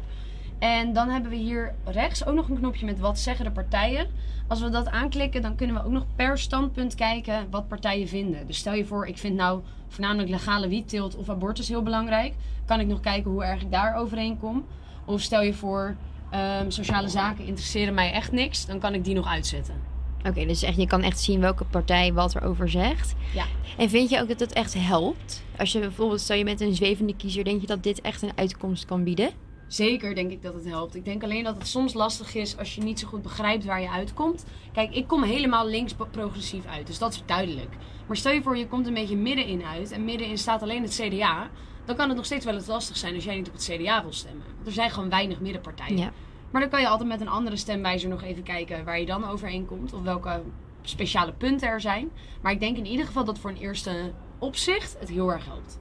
En dan hebben we hier rechts ook nog een knopje met wat zeggen de partijen. Als we dat aanklikken, dan kunnen we ook nog per standpunt kijken wat partijen vinden. Dus stel je voor, ik vind nou voornamelijk legale wietteelt of abortus heel belangrijk. Kan ik nog kijken hoe erg ik daar overheen kom. Of stel je voor, ehm, sociale zaken interesseren mij echt niks. Dan kan ik die nog uitzetten. Oké, dus echt, je kan echt zien welke partij wat erover zegt. Ja. En vind je ook dat het echt helpt? Als je bijvoorbeeld, stel je met een zwevende kiezer, denk je dat dit echt een uitkomst kan bieden? Zeker denk ik dat het helpt. Ik denk alleen dat het soms lastig is als je niet zo goed begrijpt waar je uitkomt. Kijk, ik kom helemaal links progressief uit, dus dat is duidelijk. Maar stel je voor, je komt een beetje middenin uit en middenin staat alleen het CDA. Dan kan het nog steeds wel eens lastig zijn als jij niet op het CDA wil stemmen. Want er zijn gewoon weinig middenpartijen. Ja. Maar dan kan je altijd met een andere stemwijzer nog even kijken waar je dan overheen komt. Of welke speciale punten er zijn. Maar ik denk in ieder geval dat voor een eerste opzicht het heel erg helpt.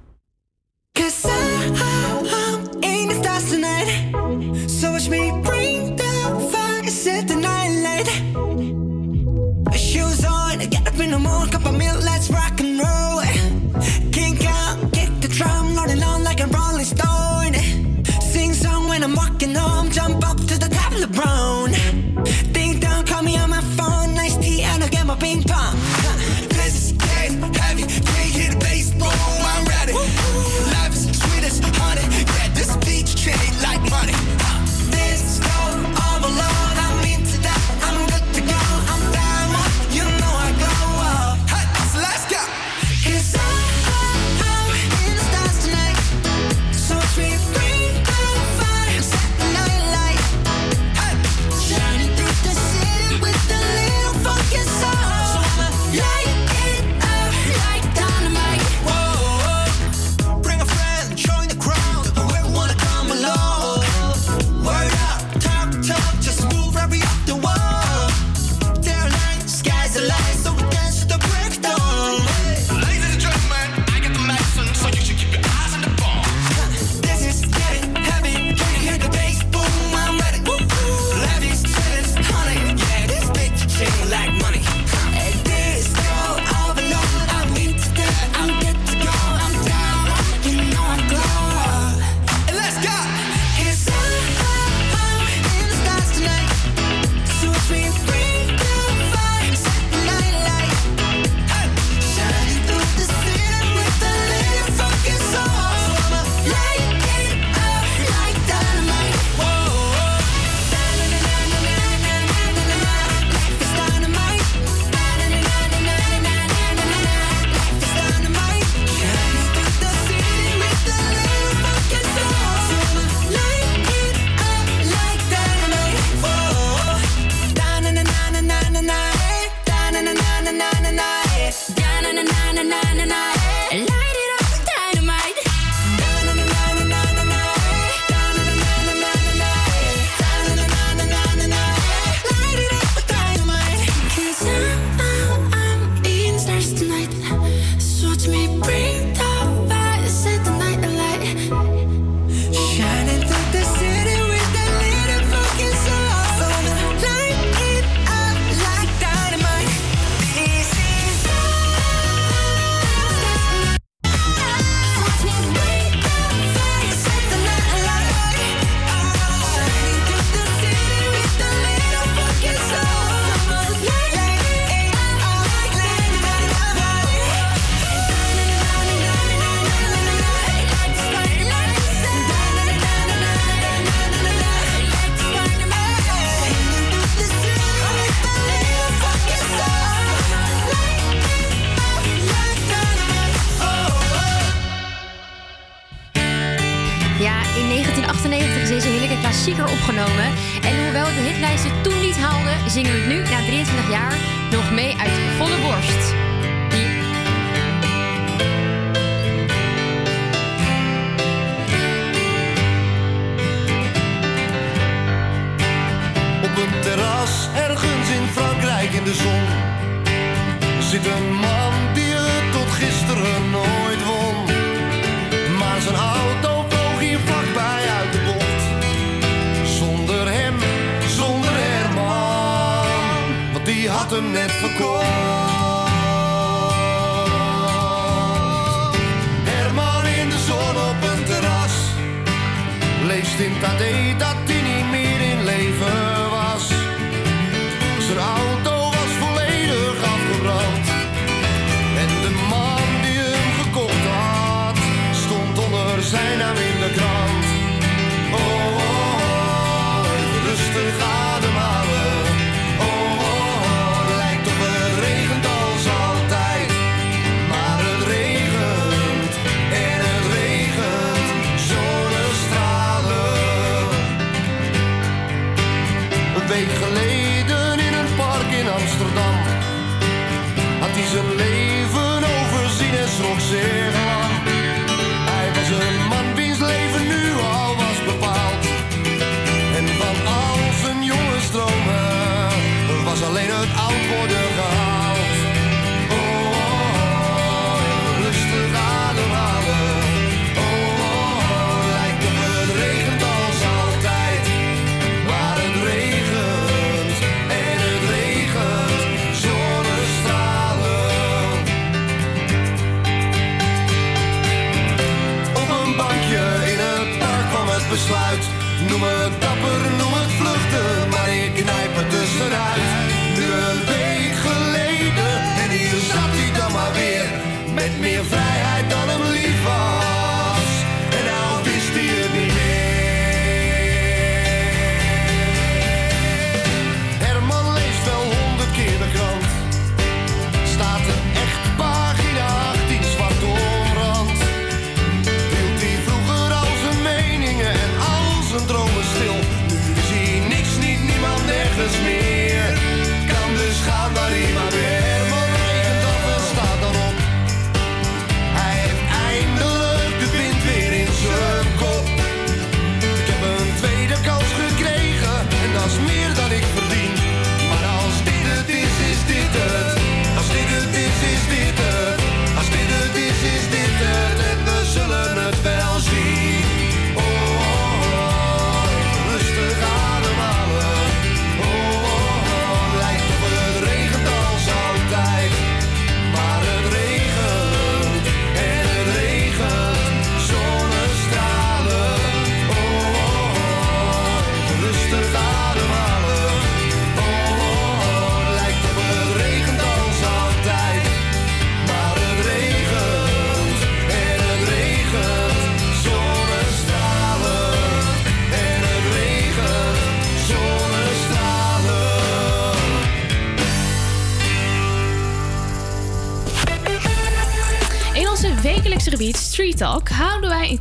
I'm the top of the brown.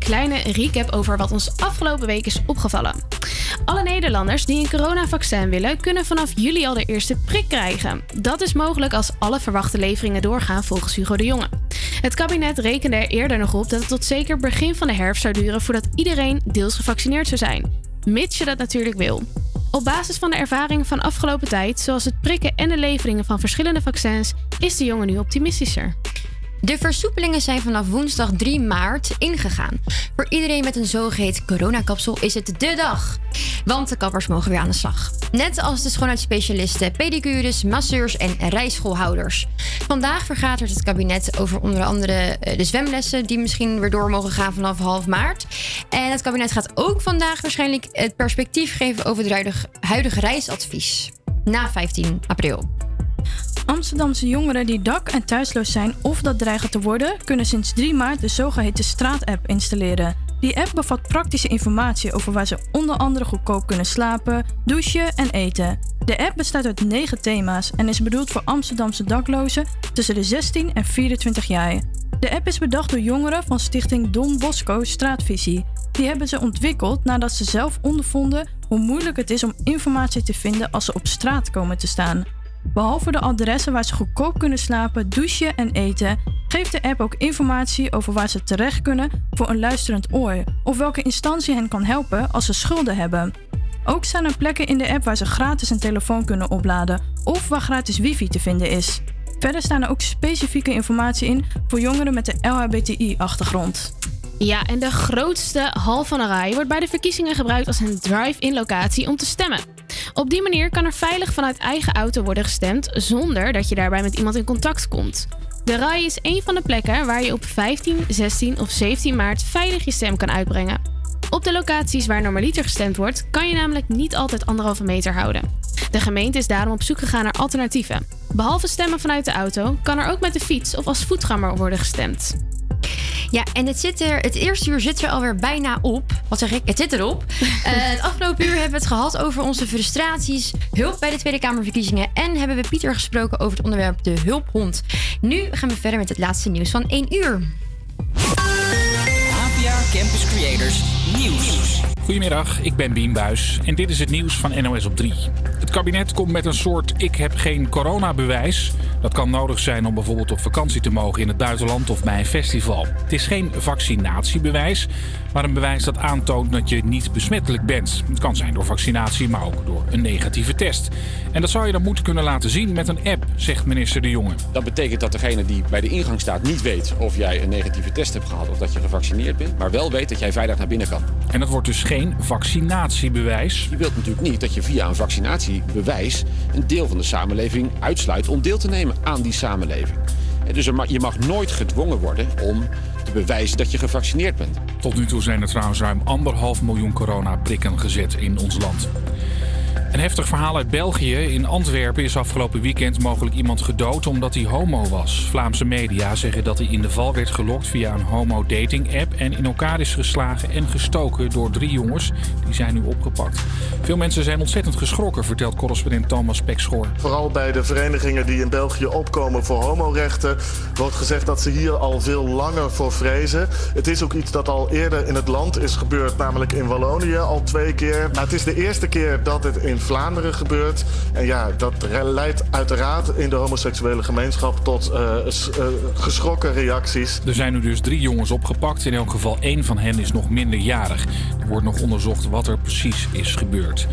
Kleine recap over wat ons afgelopen week is opgevallen. Alle Nederlanders die een coronavaccin willen, kunnen vanaf juli al de eerste prik krijgen. Dat is mogelijk als alle verwachte leveringen doorgaan volgens Hugo de Jonge. Het kabinet rekende er eerder nog op dat het tot zeker begin van de herfst zou duren voordat iedereen deels gevaccineerd zou zijn. Mits je dat natuurlijk wil. Op basis van de ervaringen van afgelopen tijd, zoals het prikken en de leveringen van verschillende vaccins, is de jongen nu optimistischer. De versoepelingen zijn vanaf woensdag 3 maart ingegaan. Voor iedereen met een zogeheten coronakapsel is het de dag. Want de kappers mogen weer aan de slag. Net als de schoonheidsspecialisten, pedicures, masseurs en rijschoolhouders. Vandaag vergadert het kabinet over onder andere eh, de zwemlessen... die misschien weer door mogen gaan vanaf half maart. En het kabinet gaat ook vandaag waarschijnlijk het perspectief geven... over het huidige, huidige reisadvies. Na 15 april. Amsterdamse jongeren die dak- en thuisloos zijn of dat dreigen te worden, kunnen sinds 3 maart de zogeheten Straat-app installeren. Die app bevat praktische informatie over waar ze onder andere goedkoop kunnen slapen, douchen en eten. De app bestaat uit 9 thema's en is bedoeld voor Amsterdamse daklozen tussen de 16 en 24 jaar. De app is bedacht door jongeren van stichting Don Bosco Straatvisie. Die hebben ze ontwikkeld nadat ze zelf ondervonden hoe moeilijk het is om informatie te vinden als ze op straat komen te staan. Behalve de adressen waar ze goedkoop kunnen slapen, douchen en eten, geeft de app ook informatie over waar ze terecht kunnen voor een luisterend oor of welke instantie hen kan helpen als ze schulden hebben. Ook staan er plekken in de app waar ze gratis een telefoon kunnen opladen of waar gratis wifi te vinden is. Verder staan er ook specifieke informatie in voor jongeren met de LHBTI-achtergrond. Ja, en de grootste hal van Arai wordt bij de verkiezingen gebruikt als een drive-in locatie om te stemmen. Op die manier kan er veilig vanuit eigen auto worden gestemd zonder dat je daarbij met iemand in contact komt. De RAI is een van de plekken waar je op 15, 16 of 17 maart veilig je stem kan uitbrengen. Op de locaties waar normaliter gestemd wordt, kan je namelijk niet altijd anderhalve meter houden. De gemeente is daarom op zoek gegaan naar alternatieven. Behalve stemmen vanuit de auto, kan er ook met de fiets of als voetganger worden gestemd. Ja, en het, zit er, het eerste uur zit er alweer bijna op. Wat zeg ik? Het zit erop. Eh, het afgelopen uur hebben we het gehad over onze frustraties, hulp bij de Tweede Kamerverkiezingen en hebben we Pieter gesproken over het onderwerp de hulphond. Nu gaan we verder met het laatste nieuws van 1 uur. APA Campus Creators Nieuws. Goedemiddag, ik ben Bien Buis en dit is het nieuws van NOS op 3. Het kabinet komt met een soort ik heb geen coronabewijs. Dat kan nodig zijn om bijvoorbeeld op vakantie te mogen in het buitenland of bij een festival. Het is geen vaccinatiebewijs, maar een bewijs dat aantoont dat je niet besmettelijk bent. Het kan zijn door vaccinatie, maar ook door een negatieve test. En dat zou je dan moeten kunnen laten zien met een app, zegt minister De Jonge. Dat betekent dat degene die bij de ingang staat niet weet of jij een negatieve test hebt gehad of dat je gevaccineerd bent, maar wel weet dat jij veilig naar binnen kan. En dat wordt dus geen vaccinatiebewijs. Je wilt natuurlijk niet dat je via een vaccinatiebewijs een deel van de samenleving uitsluit om deel te nemen aan die samenleving. En Dus je mag nooit gedwongen worden om te bewijzen dat je gevaccineerd bent. Tot nu toe zijn er trouwens ruim anderhalf miljoen coronaprikken gezet in ons land. Een heftig verhaal uit België. In Antwerpen is afgelopen weekend mogelijk iemand gedood omdat hij homo was. Vlaamse media zeggen dat hij in de val werd gelokt via een homo-dating-app en in elkaar is geslagen en gestoken door drie jongens. Die zijn nu opgepakt. Veel mensen zijn ontzettend geschrokken, vertelt correspondent Thomas Pekschoor. Vooral bij de verenigingen die in België opkomen voor homorechten wordt gezegd dat ze hier al veel langer voor vrezen. Het is ook iets dat al eerder in het land is gebeurd, namelijk in Wallonië al twee keer. Maar het is de eerste keer dat het in Vlaanderen gebeurt. En ja, dat leidt uiteraard in de homoseksuele gemeenschap tot eh, eh, geschrokken reacties. Er zijn nu dus drie jongens opgepakt. In elk geval één van hen is nog minderjarig. Er wordt nog onderzocht wat er precies is gebeurd.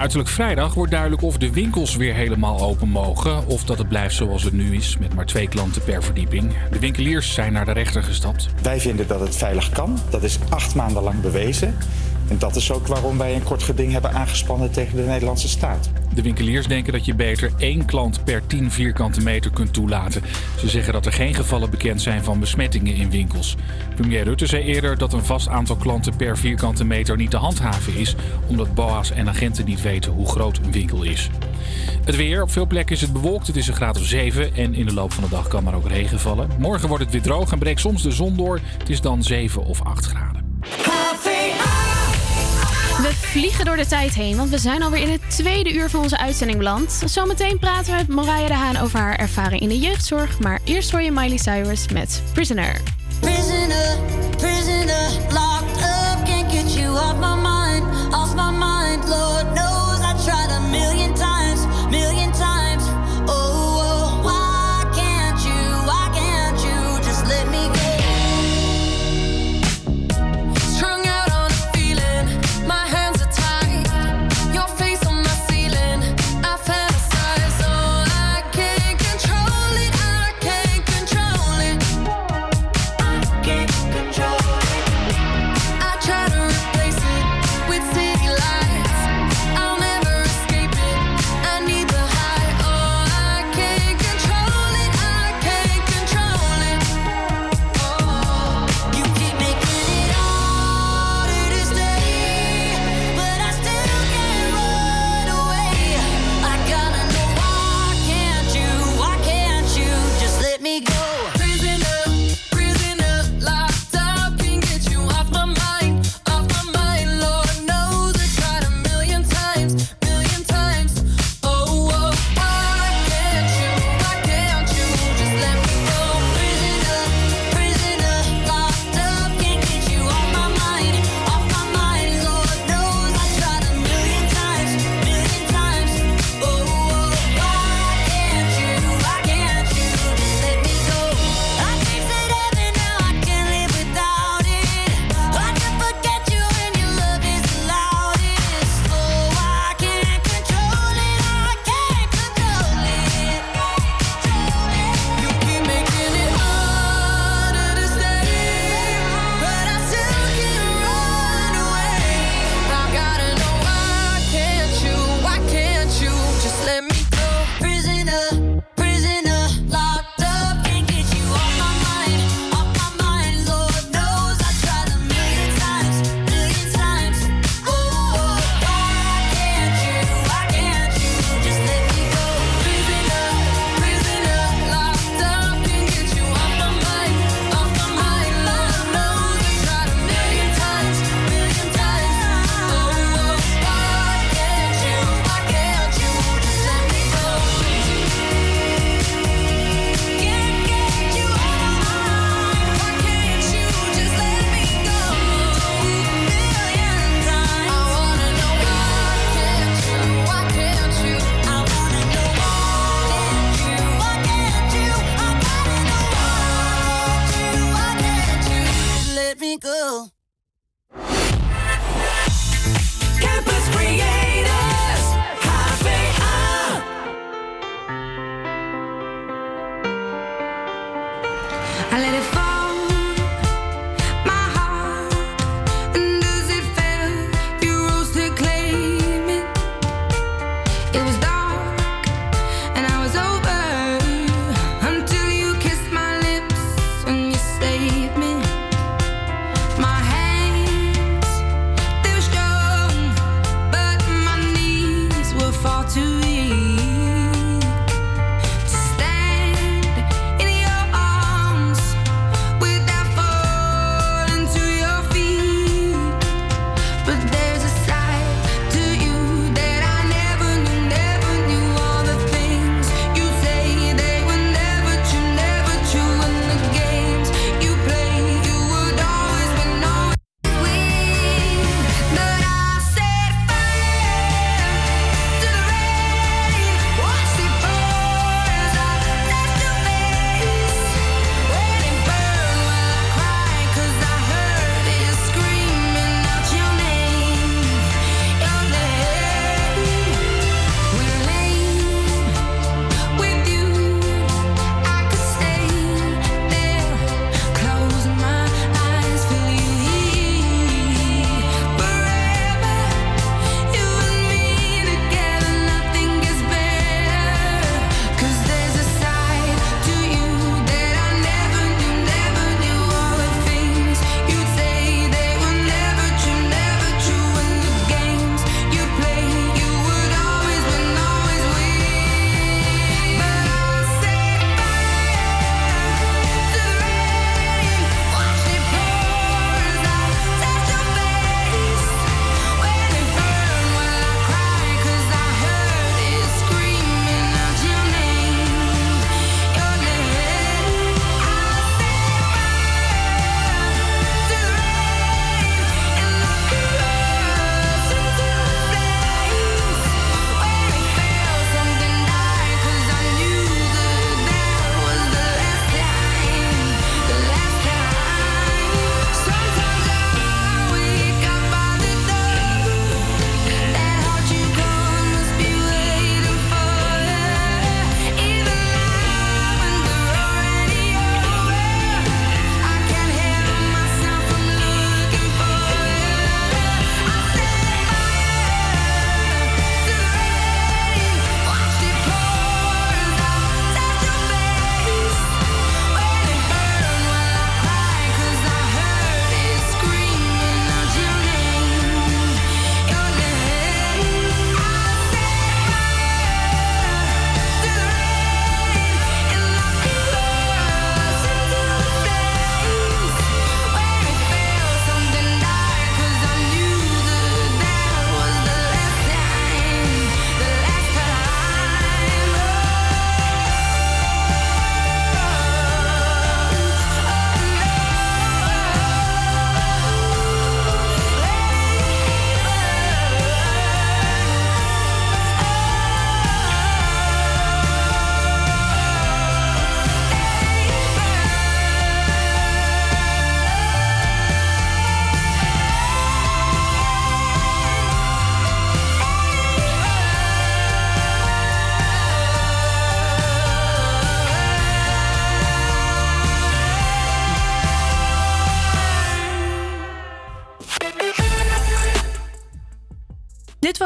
Uiterlijk vrijdag wordt duidelijk of de winkels weer helemaal open mogen. Of dat het blijft zoals het nu is, met maar twee klanten per verdieping. De winkeliers zijn naar de rechter gestapt. Wij vinden dat het veilig kan. Dat is acht maanden lang bewezen. En dat is ook waarom wij een kort geding hebben aangespannen tegen de Nederlandse staat. De winkeliers denken dat je beter één klant per 10 vierkante meter kunt toelaten. Ze zeggen dat er geen gevallen bekend zijn van besmettingen in winkels. Premier Rutte zei eerder dat een vast aantal klanten per vierkante meter niet te handhaven is, omdat BOA's en agenten niet weten hoe groot een winkel is. Het weer, op veel plekken is het bewolkt, het is een graad of 7 en in de loop van de dag kan er ook regen vallen. Morgen wordt het weer droog en breekt soms de zon door, het is dan 7 of 8 graden. We vliegen door de tijd heen, want we zijn alweer in het tweede uur van onze uitzending beland. Zometeen praten we met Mariah de Haan over haar ervaring in de jeugdzorg. Maar eerst hoor je Miley Cyrus met Prisoner. Prisoner, prisoner, locked up, can't get you off my mind, off my mind. Lord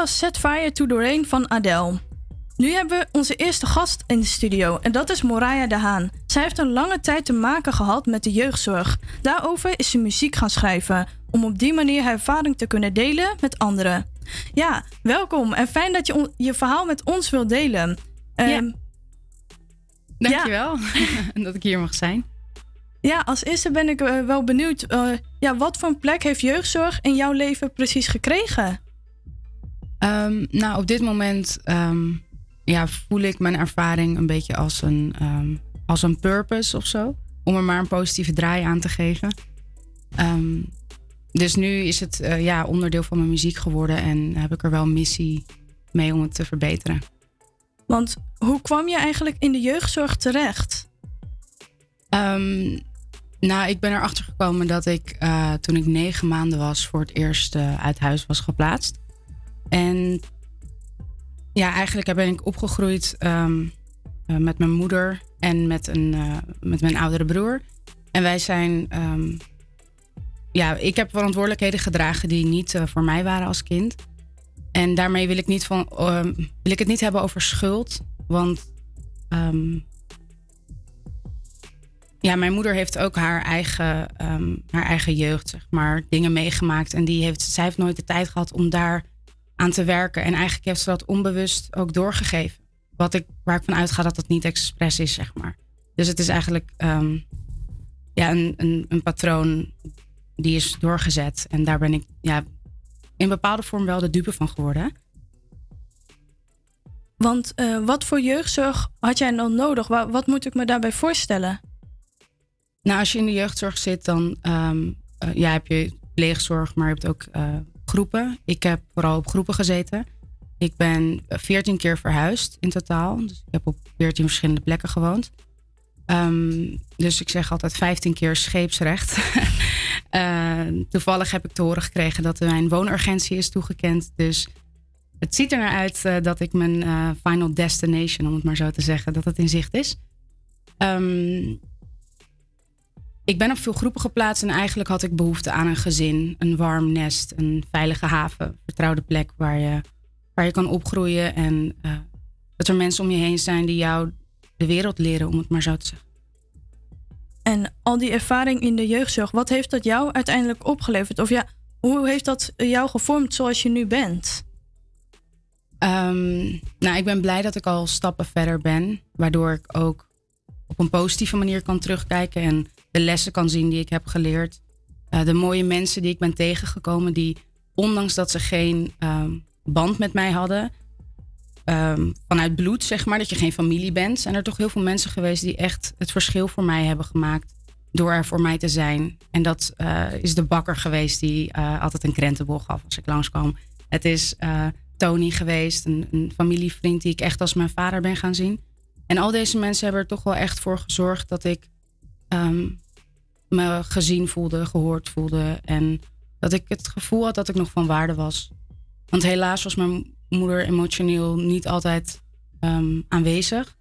was Set Fire to the Rain van Adele. Nu hebben we onze eerste gast in de studio en dat is Moraya de Haan. Zij heeft een lange tijd te maken gehad met de jeugdzorg. Daarover is ze muziek gaan schrijven, om op die manier haar ervaring te kunnen delen met anderen. Ja, welkom en fijn dat je je verhaal met ons wilt delen. Ehm, Dankjewel dat ik hier mag zijn. Ja, als eerste ben ik eh, wel benieuwd. eh, ja, wat voor een plek heeft jeugdzorg in jouw leven precies gekregen? Ehm, nou, op dit moment ehm, ja, voel ik mijn ervaring een beetje als een, ehm, als een purpose of zo. Om er maar een positieve draai aan te geven. Dus nu is het eh, ja, onderdeel van mijn muziek geworden en heb ik er wel een missie mee om het te verbeteren. Want hoe kwam je eigenlijk in de jeugdzorg terecht? Nou, ik ben erachter gekomen dat ik eh, toen ik negen maanden was voor het eerst eh, uit huis was geplaatst. En ja, eigenlijk ben ik opgegroeid ehm, eh, met mijn moeder en met, een, eh, met mijn oudere broer. En wij zijn. ehm, ja, ik heb verantwoordelijkheden gedragen die niet eh, voor mij waren als kind. En daarmee wil ik, niet van, ehm, wil ik het niet hebben over schuld. Want ja, mijn moeder heeft ook haar eigen, haar eigen jeugd, zeg maar, dingen meegemaakt. En die heeft, zij heeft nooit de tijd gehad om daar aan te werken. En eigenlijk heeft ze dat onbewust ook doorgegeven. Wat ik, waar ik van uitga dat het niet expres is, zeg maar. Dus het is eigenlijk ehm, ja, een, een, een patroon die is doorgezet. En daar ben ik ja, in bepaalde vorm wel de dupe van geworden. Want eh, wat voor jeugdzorg had jij dan nodig? Wa- wat moet ik me daarbij voorstellen? Nou, als je in de jeugdzorg zit, dan ehm, eh, ja, heb je pleegzorg, maar je hebt ook eh, groepen. Ik heb vooral op groepen gezeten. Ik ben veertien keer verhuisd in totaal. Dus ik heb op veertien verschillende plekken gewoond. Ehm, dus ik zeg altijd 15 keer scheepsrecht. Eh, toevallig heb ik te horen gekregen dat mijn woonurgentie is toegekend. Dus het ziet er naar uit eh, dat ik mijn eh, final destination, om het maar zo te zeggen, dat het in zicht is. Ehm, ik ben op veel groepen geplaatst en eigenlijk had ik behoefte aan een gezin, een warm nest, een veilige haven, vertrouwde plek waar je, waar je kan opgroeien en eh, dat er mensen om je heen zijn die jou de wereld leren, om het maar zo te zeggen. En al die ervaring in de jeugdzorg, wat heeft dat jou uiteindelijk opgeleverd? Of ja, hoe heeft dat jou gevormd zoals je nu bent? Ehm, nou, ik ben blij dat ik al stappen verder ben, waardoor ik ook op een positieve manier kan terugkijken en de lessen kan zien die ik heb geleerd. Eh, de mooie mensen die ik ben tegengekomen, die ondanks dat ze geen ehm, band met mij hadden, ehm, vanuit bloed zeg maar, dat je geen familie bent, zijn er toch heel veel mensen geweest die echt het verschil voor mij hebben gemaakt door er voor mij te zijn. En dat eh, is de bakker geweest die eh, altijd een krentenbol gaf als ik langskwam. Het is Tony geweest, een, een familievriend die ik echt als mijn vader ben gaan zien. En al deze mensen hebben er toch wel echt voor gezorgd dat ik ehm, me gezien voelde, gehoord voelde. En dat ik het gevoel had dat ik nog van waarde was. Want helaas was mijn moeder emotioneel niet altijd ehm, aanwezig.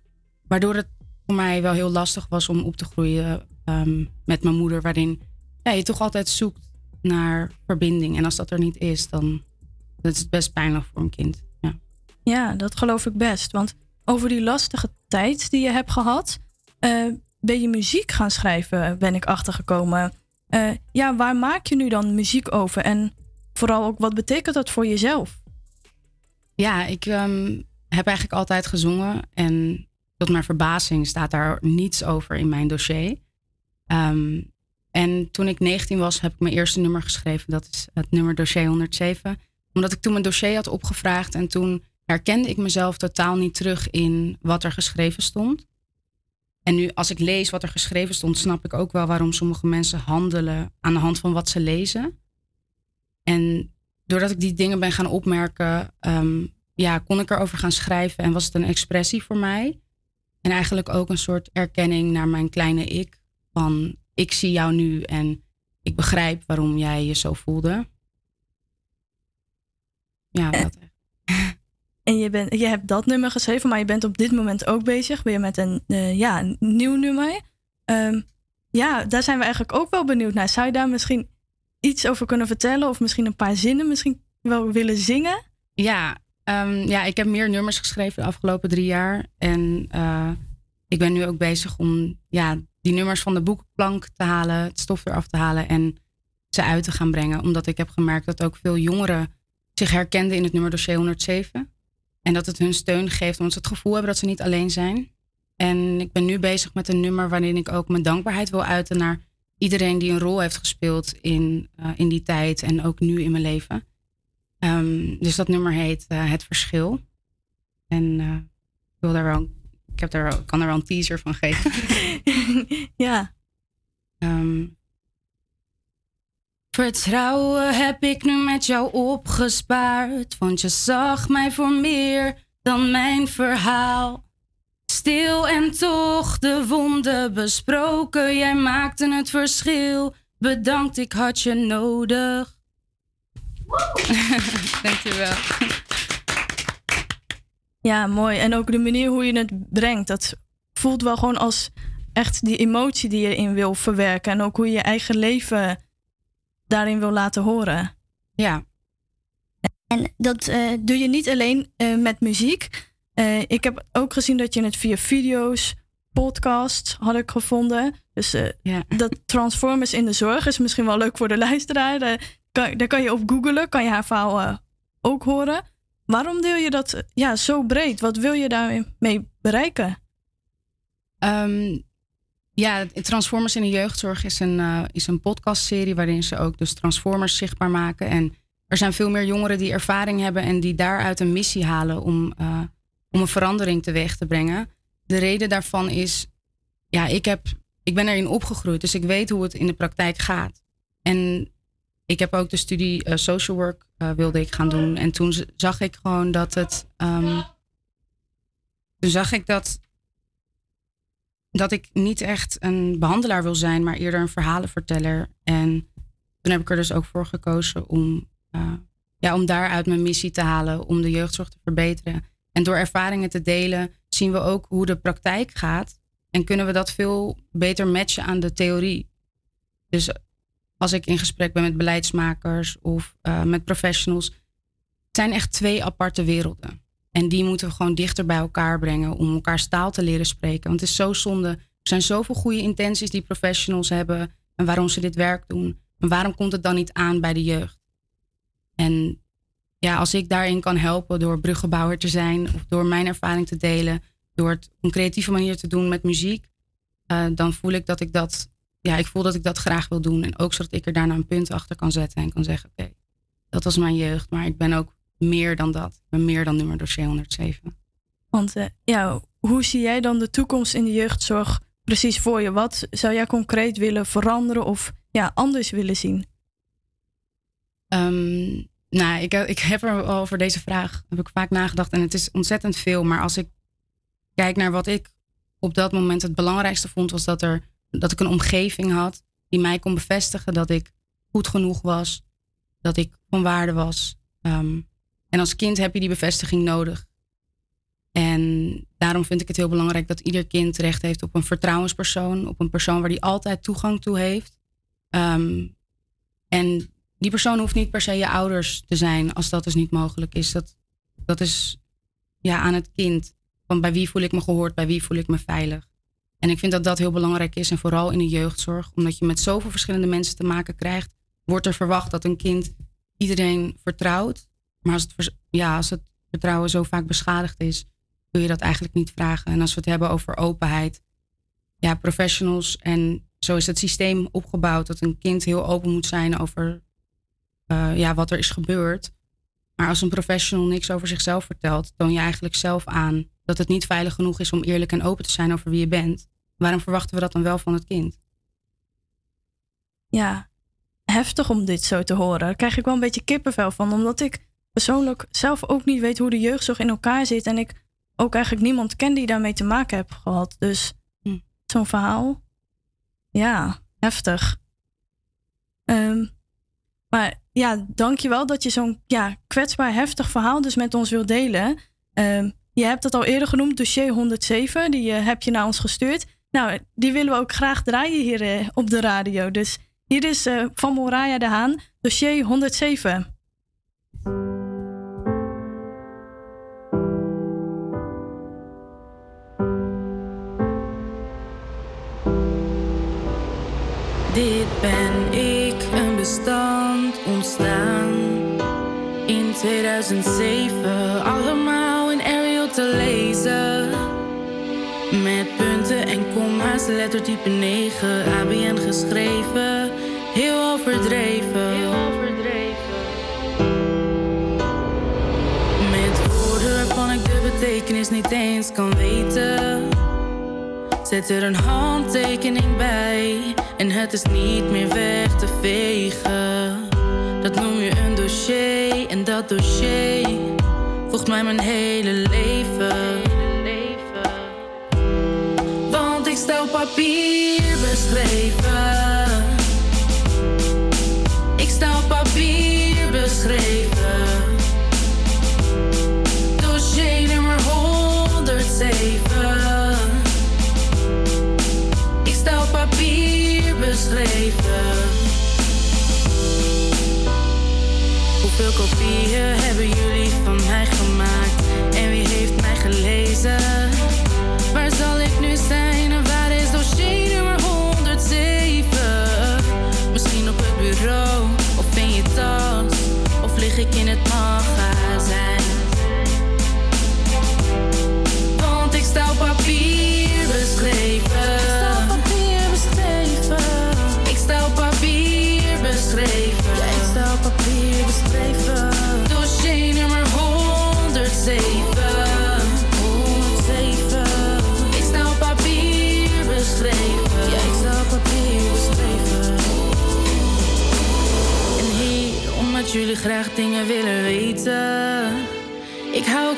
Waardoor het voor mij wel heel lastig was om op te groeien ehm, met mijn moeder. Waarin je toch altijd zoekt naar verbinding. En als dat er niet is, dan dat is het best pijnlijk voor een kind. Ja. Ja, dat geloof ik best. Want over die lastige tijd die je hebt gehad, eh, ben je muziek gaan schrijven, ben ik achtergekomen. Eh, ja, waar maak je nu dan muziek over? En vooral ook, wat betekent dat voor jezelf? Ja, ik ehm, heb eigenlijk altijd gezongen. En tot mijn verbazing staat daar niets over in mijn dossier. Ehm, en toen ik 19 was, heb ik mijn eerste nummer geschreven. Dat is het nummer dossier 107. Omdat ik toen mijn dossier had opgevraagd. En toen herkende ik mezelf totaal niet terug in wat er geschreven stond. En nu, als ik lees wat er geschreven stond, snap ik ook wel waarom sommige mensen handelen aan de hand van wat ze lezen. En doordat ik die dingen ben gaan opmerken, ehm, ja, kon ik erover gaan schrijven en was het een expressie voor mij. En eigenlijk ook een soort erkenning naar mijn kleine ik. Van ik zie jou nu en ik begrijp waarom jij je zo voelde. Ja, dat. En je, bent, je hebt dat nummer geschreven, maar je bent op dit moment ook bezig weer met een, eh, ja, nieuw nummer. Ehm, ja, daar zijn we eigenlijk ook wel benieuwd naar. Zou je daar misschien iets over kunnen vertellen? Of misschien een paar zinnen misschien wel willen zingen? Ja, ehm, ja, ik heb meer nummers geschreven de afgelopen drie jaar. En eh, ik ben nu ook bezig om ja, die nummers van de boekplank te halen, het stof eraf te halen en ze uit te gaan brengen. Omdat ik heb gemerkt dat ook veel jongeren zich herkenden in het nummer dossier 107. En dat het hun steun geeft, omdat ze het gevoel hebben dat ze niet alleen zijn. En ik ben nu bezig met een nummer waarin ik ook mijn dankbaarheid wil uiten naar iedereen die een rol heeft gespeeld in, eh, in die tijd en ook nu in mijn leven. Ehm, dus dat nummer heet eh, Het Verschil. En eh, ik, wil daar wel, ik heb daar, kan er wel een teaser van geven. ja. Ehm, Vertrouwen heb ik nu met jou opgespaard, want je zag mij voor meer dan mijn verhaal. Stil en toch de wonden besproken, jij maakte het verschil. Bedankt, ik had je nodig. Dankjewel. Ja, mooi. En ook de manier hoe je het brengt, dat voelt wel gewoon als echt die emotie die je in wil verwerken. En ook hoe je je eigen leven daarin wil laten horen. Ja. En dat eh, doe je niet alleen eh, met muziek. Eh, ik heb ook gezien dat je het via video's, podcasts had ik gevonden. Dus eh, dat Transformers in de zorg is misschien wel leuk voor de luisteraar. Daar kan, daar kan je op googlen, kan je haar verhaal eh, ook horen. Waarom deel je dat ja, zo breed? Wat wil je daarmee bereiken? Ehm, ja, Transformers in de jeugdzorg is een, eh, is een podcastserie waarin ze ook dus Transformers zichtbaar maken. En er zijn veel meer jongeren die ervaring hebben en die daaruit een missie halen om, eh, om een verandering teweeg te brengen. De reden daarvan is, ja, ik, heb, ik ben erin opgegroeid, dus ik weet hoe het in de praktijk gaat. En ik heb ook de studie eh, social work wilde ik gaan doen. En toen zag ik gewoon dat het. ehm, toen zag ik dat. Dat ik niet echt een behandelaar wil zijn, maar eerder een verhalenverteller. En toen heb ik er dus ook voor gekozen om, eh, ja, om daaruit mijn missie te halen, om de jeugdzorg te verbeteren. En door ervaringen te delen, zien we ook hoe de praktijk gaat. En kunnen we dat veel beter matchen aan de theorie. Dus als ik in gesprek ben met beleidsmakers of eh, met professionals, het zijn echt twee aparte werelden. En die moeten we gewoon dichter bij elkaar brengen om elkaars taal te leren spreken. Want het is zo zonde. Er zijn zoveel goede intenties die professionals hebben en waarom ze dit werk doen. En waarom komt het dan niet aan bij de jeugd? En ja, als ik daarin kan helpen door bruggenbouwer te zijn of door mijn ervaring te delen, door het op een creatieve manier te doen met muziek, eh, dan voel ik dat ik dat, ja, ik voel dat ik dat graag wil doen. En ook zodat ik er daarna een punt achter kan zetten en kan zeggen, oké, dat was mijn jeugd, maar ik ben ook meer dan dat. Ik ben meer dan nummer dossier 107. Want eh, ja, hoe zie jij dan de toekomst in de jeugdzorg precies voor je? Wat zou jij concreet willen veranderen of ja, anders willen zien? Ehm, nou, ik, ik heb er over deze vraag heb ik vaak nagedacht en het is ontzettend veel. Maar als ik kijk naar wat ik op dat moment het belangrijkste vond, was dat, er, dat ik een omgeving had die mij kon bevestigen dat ik goed genoeg was, dat ik van waarde was. Ehm, en als kind heb je die bevestiging nodig. En daarom vind ik het heel belangrijk dat ieder kind recht heeft op een vertrouwenspersoon, op een persoon waar die altijd toegang toe heeft. Ehm, en die persoon hoeft niet per se je ouders te zijn als dat dus niet mogelijk is. Dat, dat is ja, aan het kind. Van bij wie voel ik me gehoord, bij wie voel ik me veilig. En ik vind dat dat heel belangrijk is en vooral in de jeugdzorg. Omdat je met zoveel verschillende mensen te maken krijgt, wordt er verwacht dat een kind iedereen vertrouwt. Maar als het, ja, als het vertrouwen zo vaak beschadigd is, kun je dat eigenlijk niet vragen. En als we het hebben over openheid, ja, professionals en zo is het systeem opgebouwd dat een kind heel open moet zijn over eh, ja, wat er is gebeurd. Maar als een professional niks over zichzelf vertelt, toon je eigenlijk zelf aan dat het niet veilig genoeg is om eerlijk en open te zijn over wie je bent. Waarom verwachten we dat dan wel van het kind? Ja, heftig om dit zo te horen. Daar krijg ik wel een beetje kippenvel van, omdat ik persoonlijk zelf ook niet weet hoe de jeugdzorg in elkaar zit en ik ook eigenlijk niemand ken die daarmee te maken heb gehad. Dus zo'n verhaal, ja, heftig. Ehm, maar ja, dankjewel dat je zo'n ja, kwetsbaar, heftig verhaal dus met ons wilt delen. Ehm, je hebt het al eerder genoemd, dossier 107, die eh, heb je naar ons gestuurd. Nou, die willen we ook graag draaien hier eh, op de radio. Dus hier is eh, van Moraya de Haan, dossier 107. Dit ben ik, een bestand ontstaan in 2007. Allemaal in Arial te lezen. Met punten en komma's, lettertype 9, ABN geschreven. Heel overdreven. Met woorden waarvan ik de betekenis niet eens kan weten. Zet er een handtekening bij en het is niet meer weg te vegen. Dat noem je een dossier en dat dossier volgt mij mijn hele leven. Want ik op papier beschreven. reason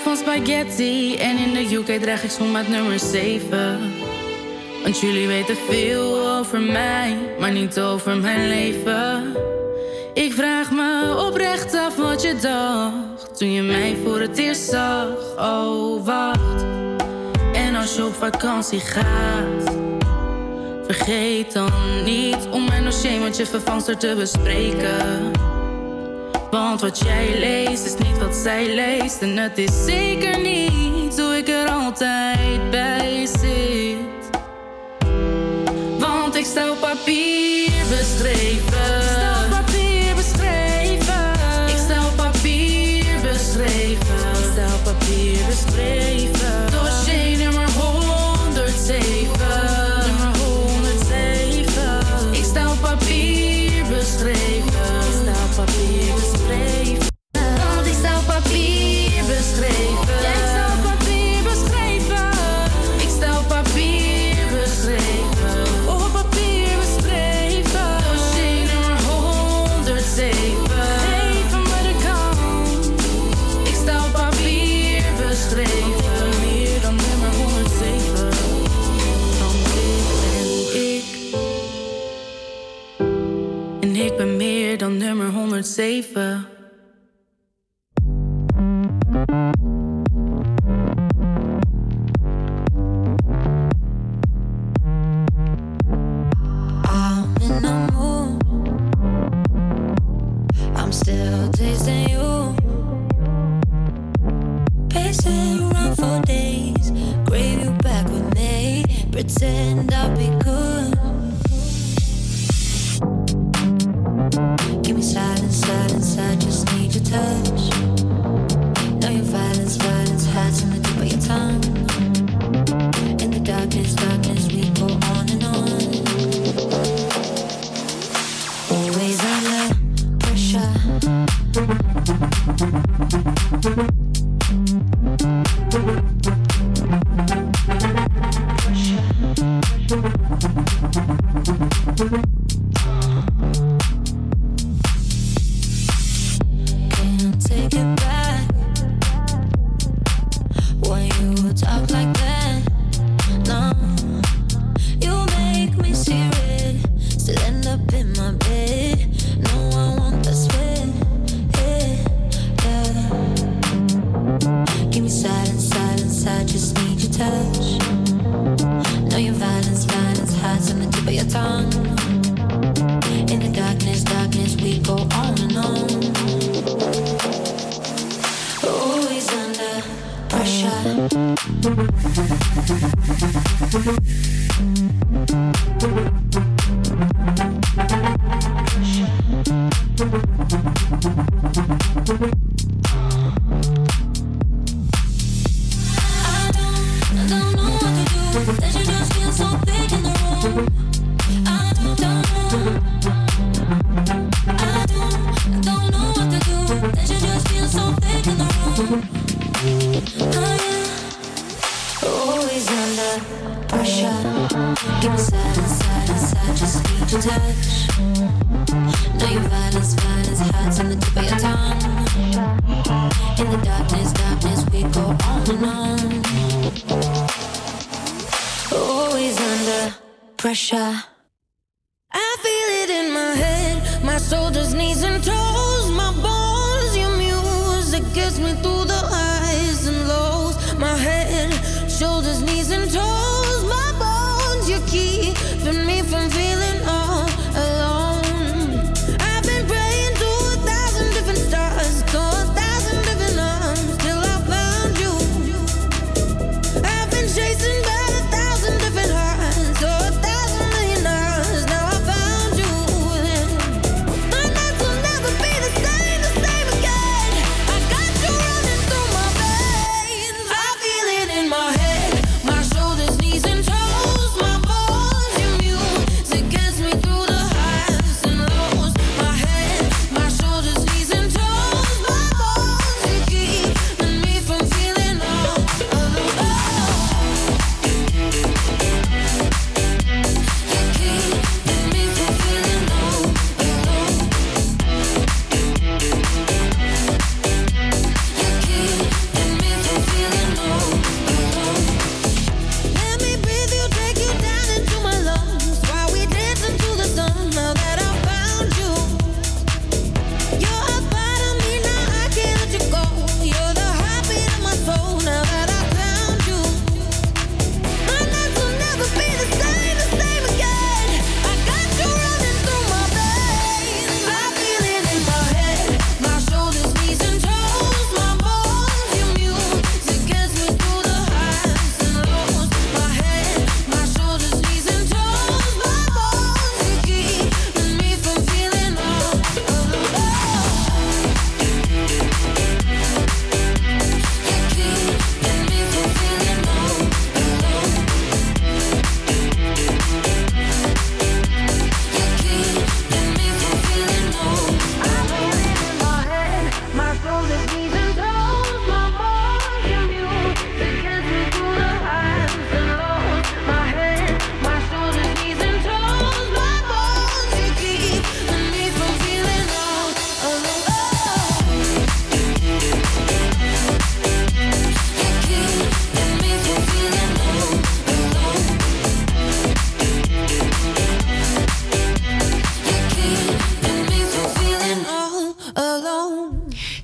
van spaghetti en in de UK draag ik met nummer 7. Want jullie weten veel over mij, maar niet over mijn leven. Ik vraag me oprecht af wat je dacht toen je mij voor het eerst zag. Oh, wacht. En als je op vakantie gaat, vergeet dan niet om mijn dossier met je vervangster te bespreken. Want wat jij leest is niet wat zij leest. En het is zeker niet hoe ik er altijd bij zit. Want ik sta op papier beschreven. safer.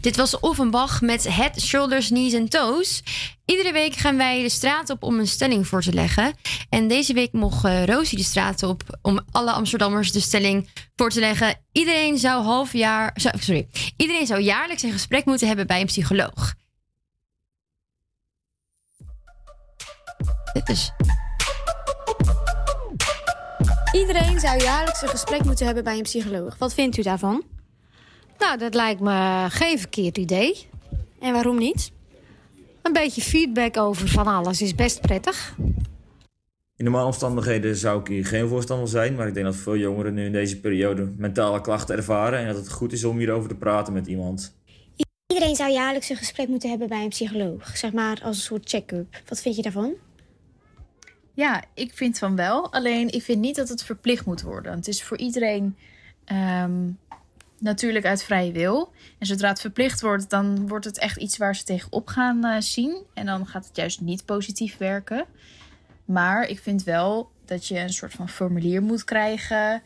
Dit was Offenbach met Head, Shoulders, Knees en Toes. Iedere week gaan wij de straat op om een stelling voor te leggen. En deze week mocht eh, Rosie de straat op om alle Amsterdammers de stelling voor te leggen. Iedereen zou half jaar, sorry, iedereen zou jaarlijks een gesprek moeten hebben bij een psycholoog. Dit is Iedereen zou jaarlijks een gesprek moeten hebben bij een psycholoog. Wat vindt u daarvan? Nou, dat lijkt me geen verkeerd idee. En waarom niet? Een beetje feedback over van alles is best prettig. In normale omstandigheden zou ik hier geen voorstander zijn, maar ik denk dat veel jongeren nu in deze periode mentale klachten ervaren en dat het goed is om hierover te praten met iemand. Iedereen zou jaarlijks een gesprek moeten hebben bij een psycholoog. Zeg maar als een soort check-up. Wat vind je daarvan? Ja, ik vind van wel. Alleen ik vind niet dat het verplicht moet worden. Het is voor iedereen ehm, natuurlijk uit vrije wil. En zodra het verplicht wordt, dan wordt het echt iets waar ze tegenop gaan eh, zien. En dan gaat het juist niet positief werken. Maar ik vind wel dat je een soort van formulier moet krijgen.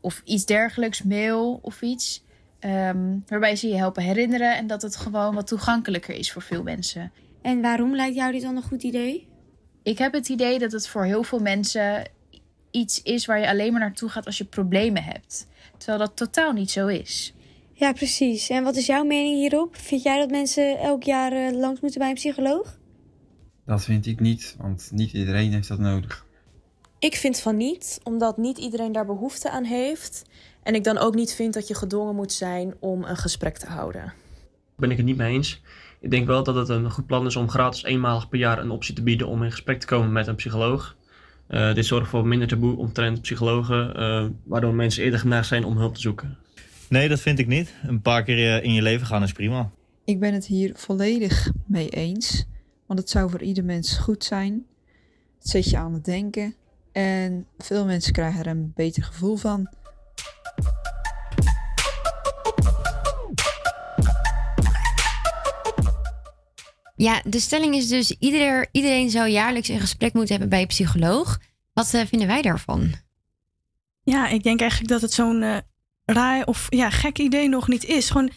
Of iets dergelijks, mail of iets. ehm, waarbij ze je helpen herinneren. En dat het gewoon wat toegankelijker is voor veel mensen. En waarom lijkt jou dit dan een goed idee? Ik heb het idee dat het voor heel veel mensen iets is waar je alleen maar naartoe gaat als je problemen hebt. Terwijl dat totaal niet zo is. Ja, precies. En wat is jouw mening hierop? Vind jij dat mensen elk jaar eh, langs moeten bij een psycholoog? Dat vind ik niet, want niet iedereen heeft dat nodig. Ik vind van niet, omdat niet iedereen daar behoefte aan heeft. En ik dan ook niet vind dat je gedwongen moet zijn om een gesprek te houden. ben ik het niet mee eens. Ik denk wel dat het een goed plan is om gratis eenmalig per jaar een optie te bieden om in gesprek te komen met een psycholoog. Eh, dit zorgt voor minder taboe omtrent psychologen, eh, waardoor mensen eerder geneigd zijn om hulp te zoeken. Nee, dat vind ik niet. Een paar keer eh, in je leven gaan is prima. Ik ben het hier volledig mee eens. Want het zou voor ieder mens goed zijn. Het zet je aan het denken. En veel mensen krijgen er een beter gevoel van. Ja, de stelling is dus: ieder, iedereen zou jaarlijks een gesprek moeten hebben bij een psycholoog. Wat eh, vinden wij daarvan? Ja, ik denk eigenlijk dat het zo'n eh, raar of ja, gek idee nog niet is. Gewoon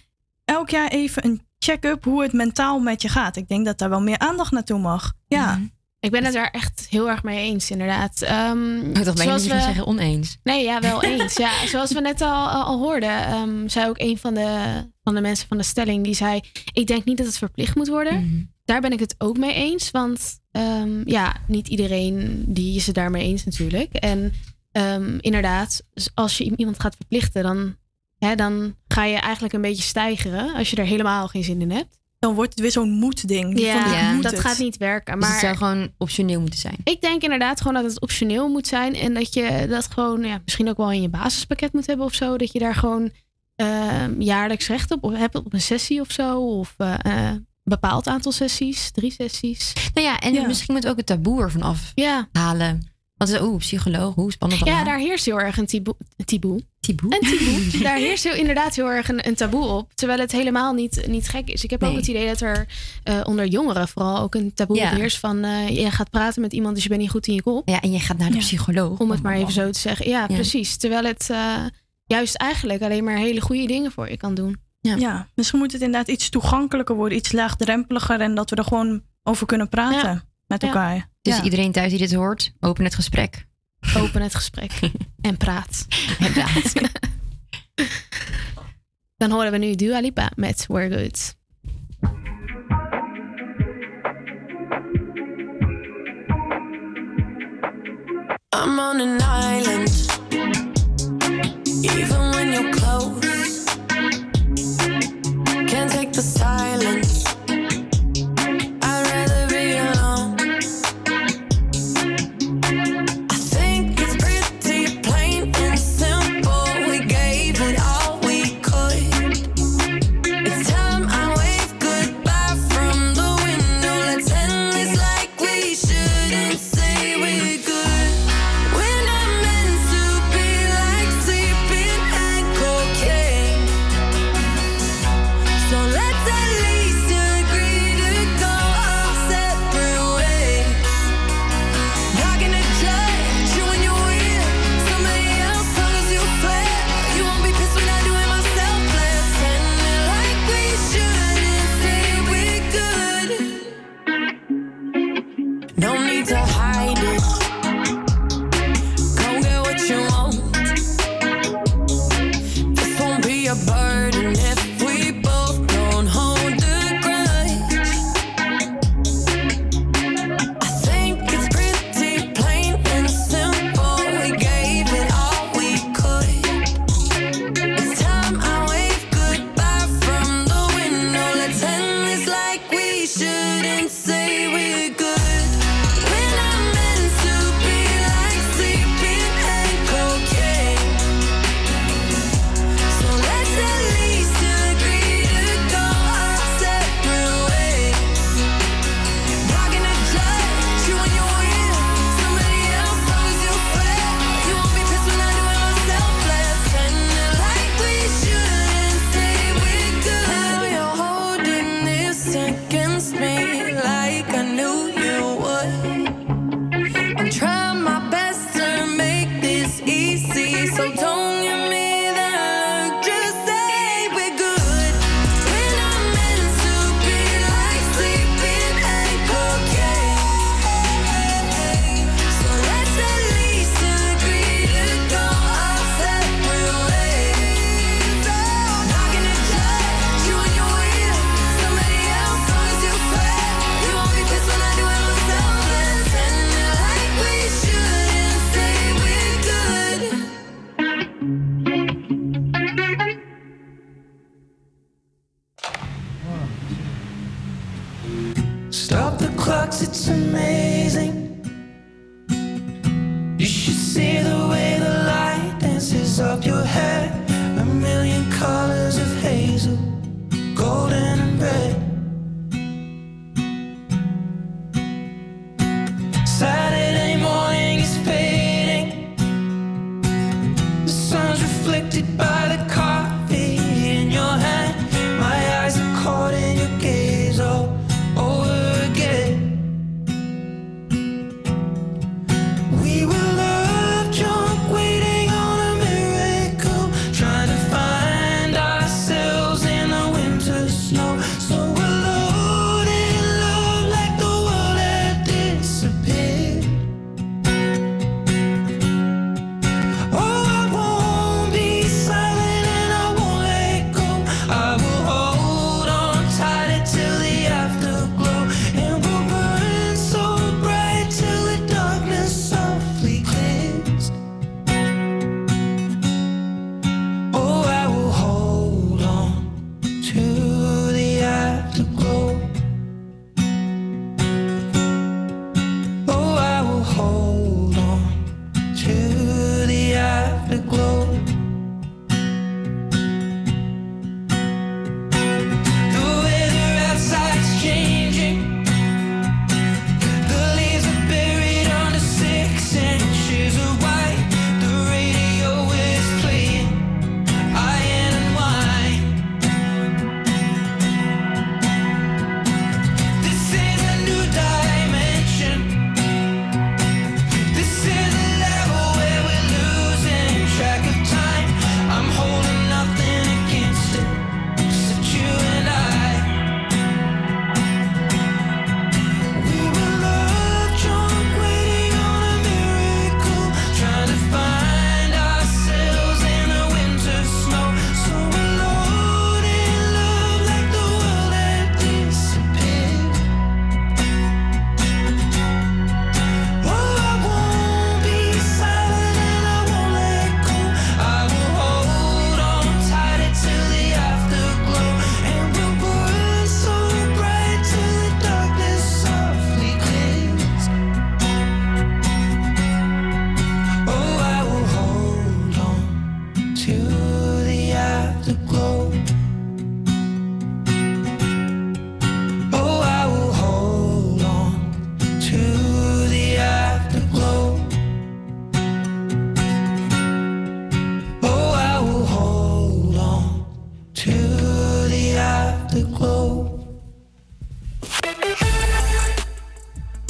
elk jaar even een check-up hoe het mentaal met je gaat. Ik denk dat daar wel meer aandacht naartoe mag. Ja. Ik ben het daar echt heel erg mee eens, inderdaad. Dacht bijna dat je ging zeggen oneens. Nee, ja, wel eens. ja, zoals we net al, al hoorden, ehm, zei ook een van de, van de mensen van de stelling, die zei, ik denk niet dat het verplicht moet worden. Daar ben ik het ook mee eens, want ehm, ja, niet iedereen die is het daarmee eens natuurlijk. En inderdaad, als je iemand gaat verplichten, dan, hè, dan ga je eigenlijk een beetje stijgeren als je er helemaal geen zin in hebt. Dan wordt het weer zo'n moedding. Van, ik Ja, moet dat het. gaat niet werken. Dus Maar het zou gewoon optioneel moeten zijn. ik denk inderdaad gewoon dat het optioneel moet zijn. En dat je dat gewoon ja, misschien ook wel in je basispakket moet hebben of zo. Dat je daar gewoon ehm, jaarlijks recht op hebt op een sessie of zo. Of eh, eh, een bepaald aantal sessies, drie sessies. Nou ja, en misschien moet ook het taboe ervan af ja. halen. Want oeh, psycholoog, hoe spannend Ja, allemaal. daar heerst heel erg een taboe. Taboe. Een taboe. daar heerst heel, inderdaad heel erg een, een taboe op. Terwijl het helemaal niet, niet gek is. Ik heb ook het idee dat er eh, onder jongeren vooral ook een taboe Ja. heerst van... eh, je gaat praten met iemand, dus je bent niet goed in je kop. Ja, en je gaat naar de psycholoog. Om het maar even zo te zeggen. Ja, Ja. precies. Terwijl het eh, juist eigenlijk alleen maar hele goede dingen voor je kan doen. Ja. misschien moet het inderdaad iets toegankelijker worden, iets laagdrempeliger en dat we er gewoon over kunnen praten met Ja. elkaar. Dus Ja. iedereen thuis die dit hoort, open het gesprek. Open het gesprek en praat. En praat. Dan horen we nu Dua Lipa met We're Good. I'm on an island. Even when you're close, can't take the silence.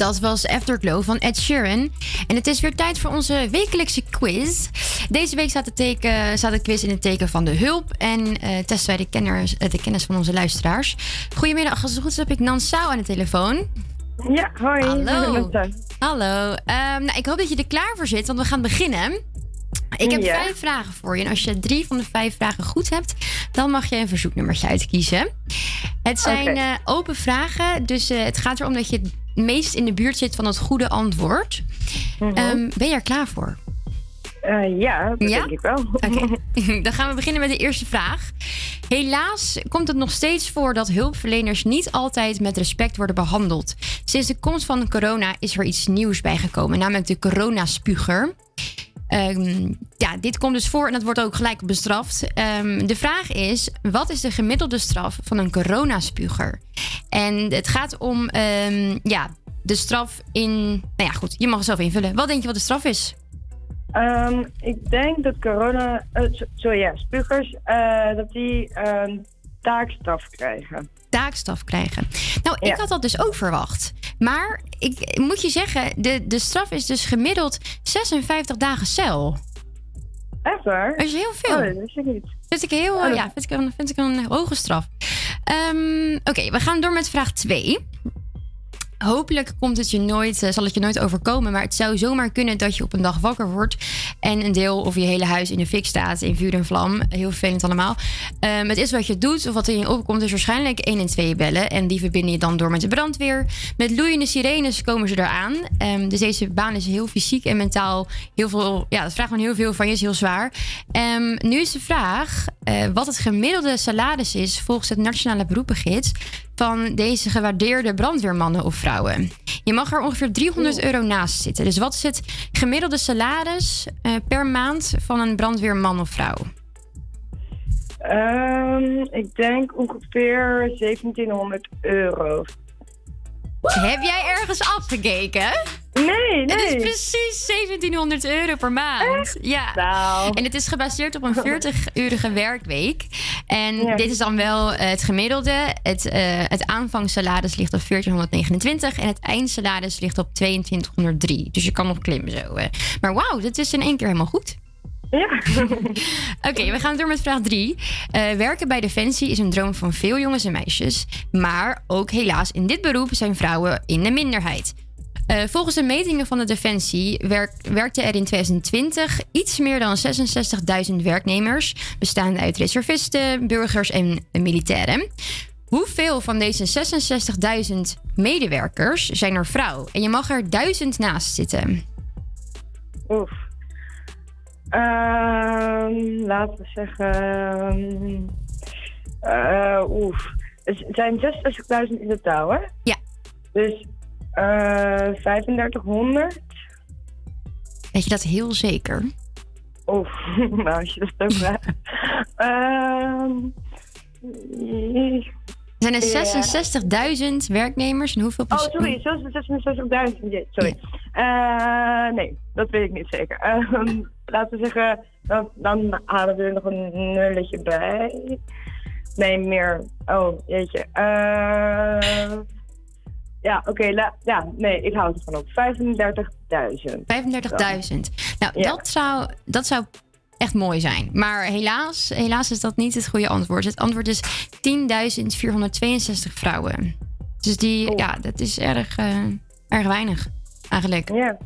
Dat was Afterglow van Ed Sheeran. En het is weer tijd voor onze wekelijkse quiz. Deze week staat de, teken, staat de quiz in het teken van de hulp. En eh, testen wij de, kenners, eh, de kennis van onze luisteraars. Goedemiddag, als het goed is heb ik Nansau aan de telefoon. Ja, hoi. Hallo. Hallo. Ehm, nou, ik hoop dat je er klaar voor zit, want we gaan beginnen. Ik heb Ja. vijf vragen voor je. En als je drie van de vijf vragen goed hebt, dan mag je een verzoeknummertje uitkiezen. Het zijn eh, open vragen, dus het gaat erom dat je meest in de buurt zit van het goede antwoord. Ehm, ben je er klaar voor? Mhm. Eh, ja, dat Ja? denk ik wel. Oké, dan gaan we beginnen met de eerste vraag. Helaas komt het nog steeds voor dat hulpverleners niet altijd met respect worden behandeld. Sinds de komst van corona is er iets nieuws bijgekomen, namelijk de coronaspuger. Ehm, ja, dit komt dus voor en dat wordt ook gelijk bestraft. Ehm, de vraag is: wat is de gemiddelde straf van een coronaspuger? En het gaat om ehm, ja, de straf in. Nou ja, goed, je mag het zelf invullen. Wat denk je wat de straf is? Ehm, ik denk dat corona... so- sorry, ja, spugers, eh, dat die ehm, taakstraf krijgen. taakstraf krijgen. Nou, ik had dat dus ook verwacht. Maar ik moet je zeggen, de, de straf is dus gemiddeld 56 dagen cel. Echt waar? Dat is heel veel. Oh, dat wist ik niet. Vind ik heel, Oh, ja, vind ik een, vind ik een hoge straf. Ehm, Oké, we gaan door met vraag 2. Hopelijk komt het je nooit, eh, zal het je nooit overkomen. Maar het zou zomaar kunnen dat je op een dag wakker wordt. En een deel of je hele huis in de fik staat. In vuur en vlam. Heel vervelend allemaal. Ehm, het is wat je doet of wat in je opkomt. is waarschijnlijk 112 bellen. En die verbinden je dan door met de brandweer. Met loeiende sirenes komen ze eraan. Ehm, dus deze baan is heel fysiek en mentaal. Heel veel, ja, dat vraagt gewoon heel veel van je. Is heel zwaar. Ehm, nu is de vraag eh, wat het gemiddelde salaris is volgens het Nationale Beroepengids van deze gewaardeerde brandweermannen of vrouwen. Je Je mag er ongeveer 300 euro naast zitten. Dus wat is het gemiddelde salaris eh, per maand van een brandweerman of vrouw? Ehm, ik denk ongeveer 1700 euro. Heb jij ergens afgekeken? Nee, Het is nee. precies 1700 euro per maand. Ja. En het is gebaseerd op een 40-urige werkweek. En Ja. dit is dan wel eh, het gemiddelde. Het, eh, het aanvangssalaris ligt op 1429 en het eindsalaris ligt op 2203. Dus je kan nog klimmen zo. eh. Maar wauw, dit is in één keer helemaal goed. Ja. Oké, we gaan door met vraag 3. werken bij Defensie is een droom van veel jongens en meisjes. Maar ook helaas in dit beroep zijn vrouwen in de minderheid. Eh, volgens de metingen van de Defensie werk, werkten er in 2020 iets meer dan 66.000 werknemers, bestaande uit reservisten, burgers en militairen. Hoeveel van deze 66.000 medewerkers zijn er vrouw? En je mag er duizend naast zitten. Oef. Ehm, laten we zeggen. eh oef. Het zijn 66.000 in totaal, hè? Ja. Dus eh 3500. Weet je dat heel zeker? Oef, nou als je dat zo vraagt. Ehm, Zijn er ja. 66.000 werknemers en hoeveel Oh, sorry, 66.000. Ja, Sorry. Eh, nee, dat weet ik niet zeker. Ehm, laten we zeggen, dan, dan halen we er nog een nulletje bij. Nee, meer. Oh, jeetje. Eh, ja, oké. la- ja, nee, ik hou het ervan op. 35.000. 35.000. Nou, Ja. dat, zou, dat zou echt mooi zijn. Maar helaas, helaas is dat niet het goede antwoord. Het antwoord is 10.462 vrouwen. Dus die, ja, dat is erg, eh, erg weinig eigenlijk. Ja.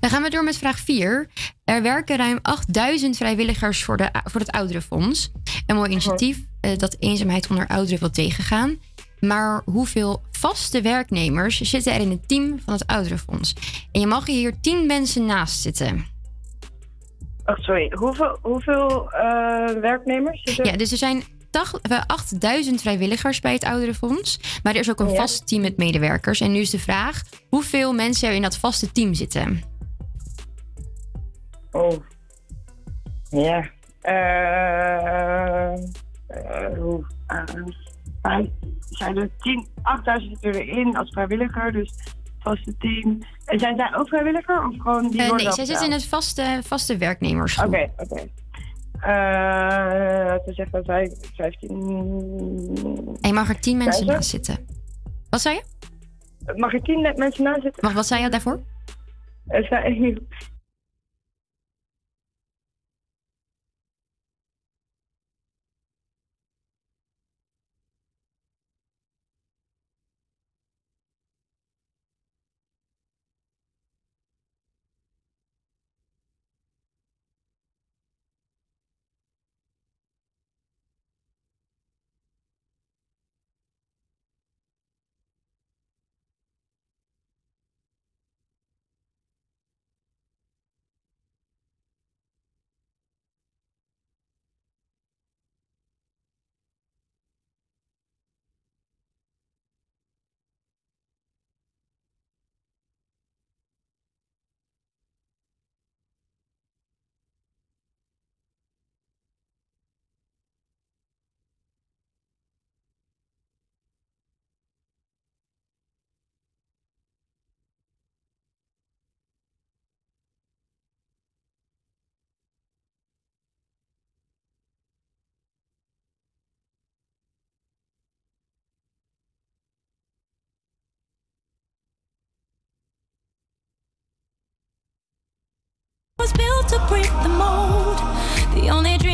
Dan gaan we door met vraag 4. Er werken ruim 8000 vrijwilligers voor, de, voor het Ouderenfonds. Een mooi initiatief eh, dat eenzaamheid onder ouderen wil tegengaan. Maar hoeveel vaste werknemers zitten er in het team van het Ouderenfonds? En je mag hier 10 mensen naast zitten. Oh, sorry. Hoeveel, hoeveel eh, werknemers zitten Ja, dus er zijn tach- eh, 8000 vrijwilligers bij het Ouderenfonds. Maar er is ook een Ja. vast team met medewerkers. En nu is de vraag: hoeveel mensen er in dat vaste team zitten? Oh. Ja. Eh. eh, vijf- zijn er 10, 8000 zitten erin als vrijwilliger, dus vaste team. En zijn zij ook vrijwilliger of gewoon die worden nee, zij zitten in het vaste, vaste. Oké, oké. Eh, laten we zeggen vijf- 15. En je mag er 10 mensen naast zitten. Wat zei je? Mag er 10 mensen naast zitten? Mag, wat zei je daarvoor? Eh, zij- was built to break the mold. The only dream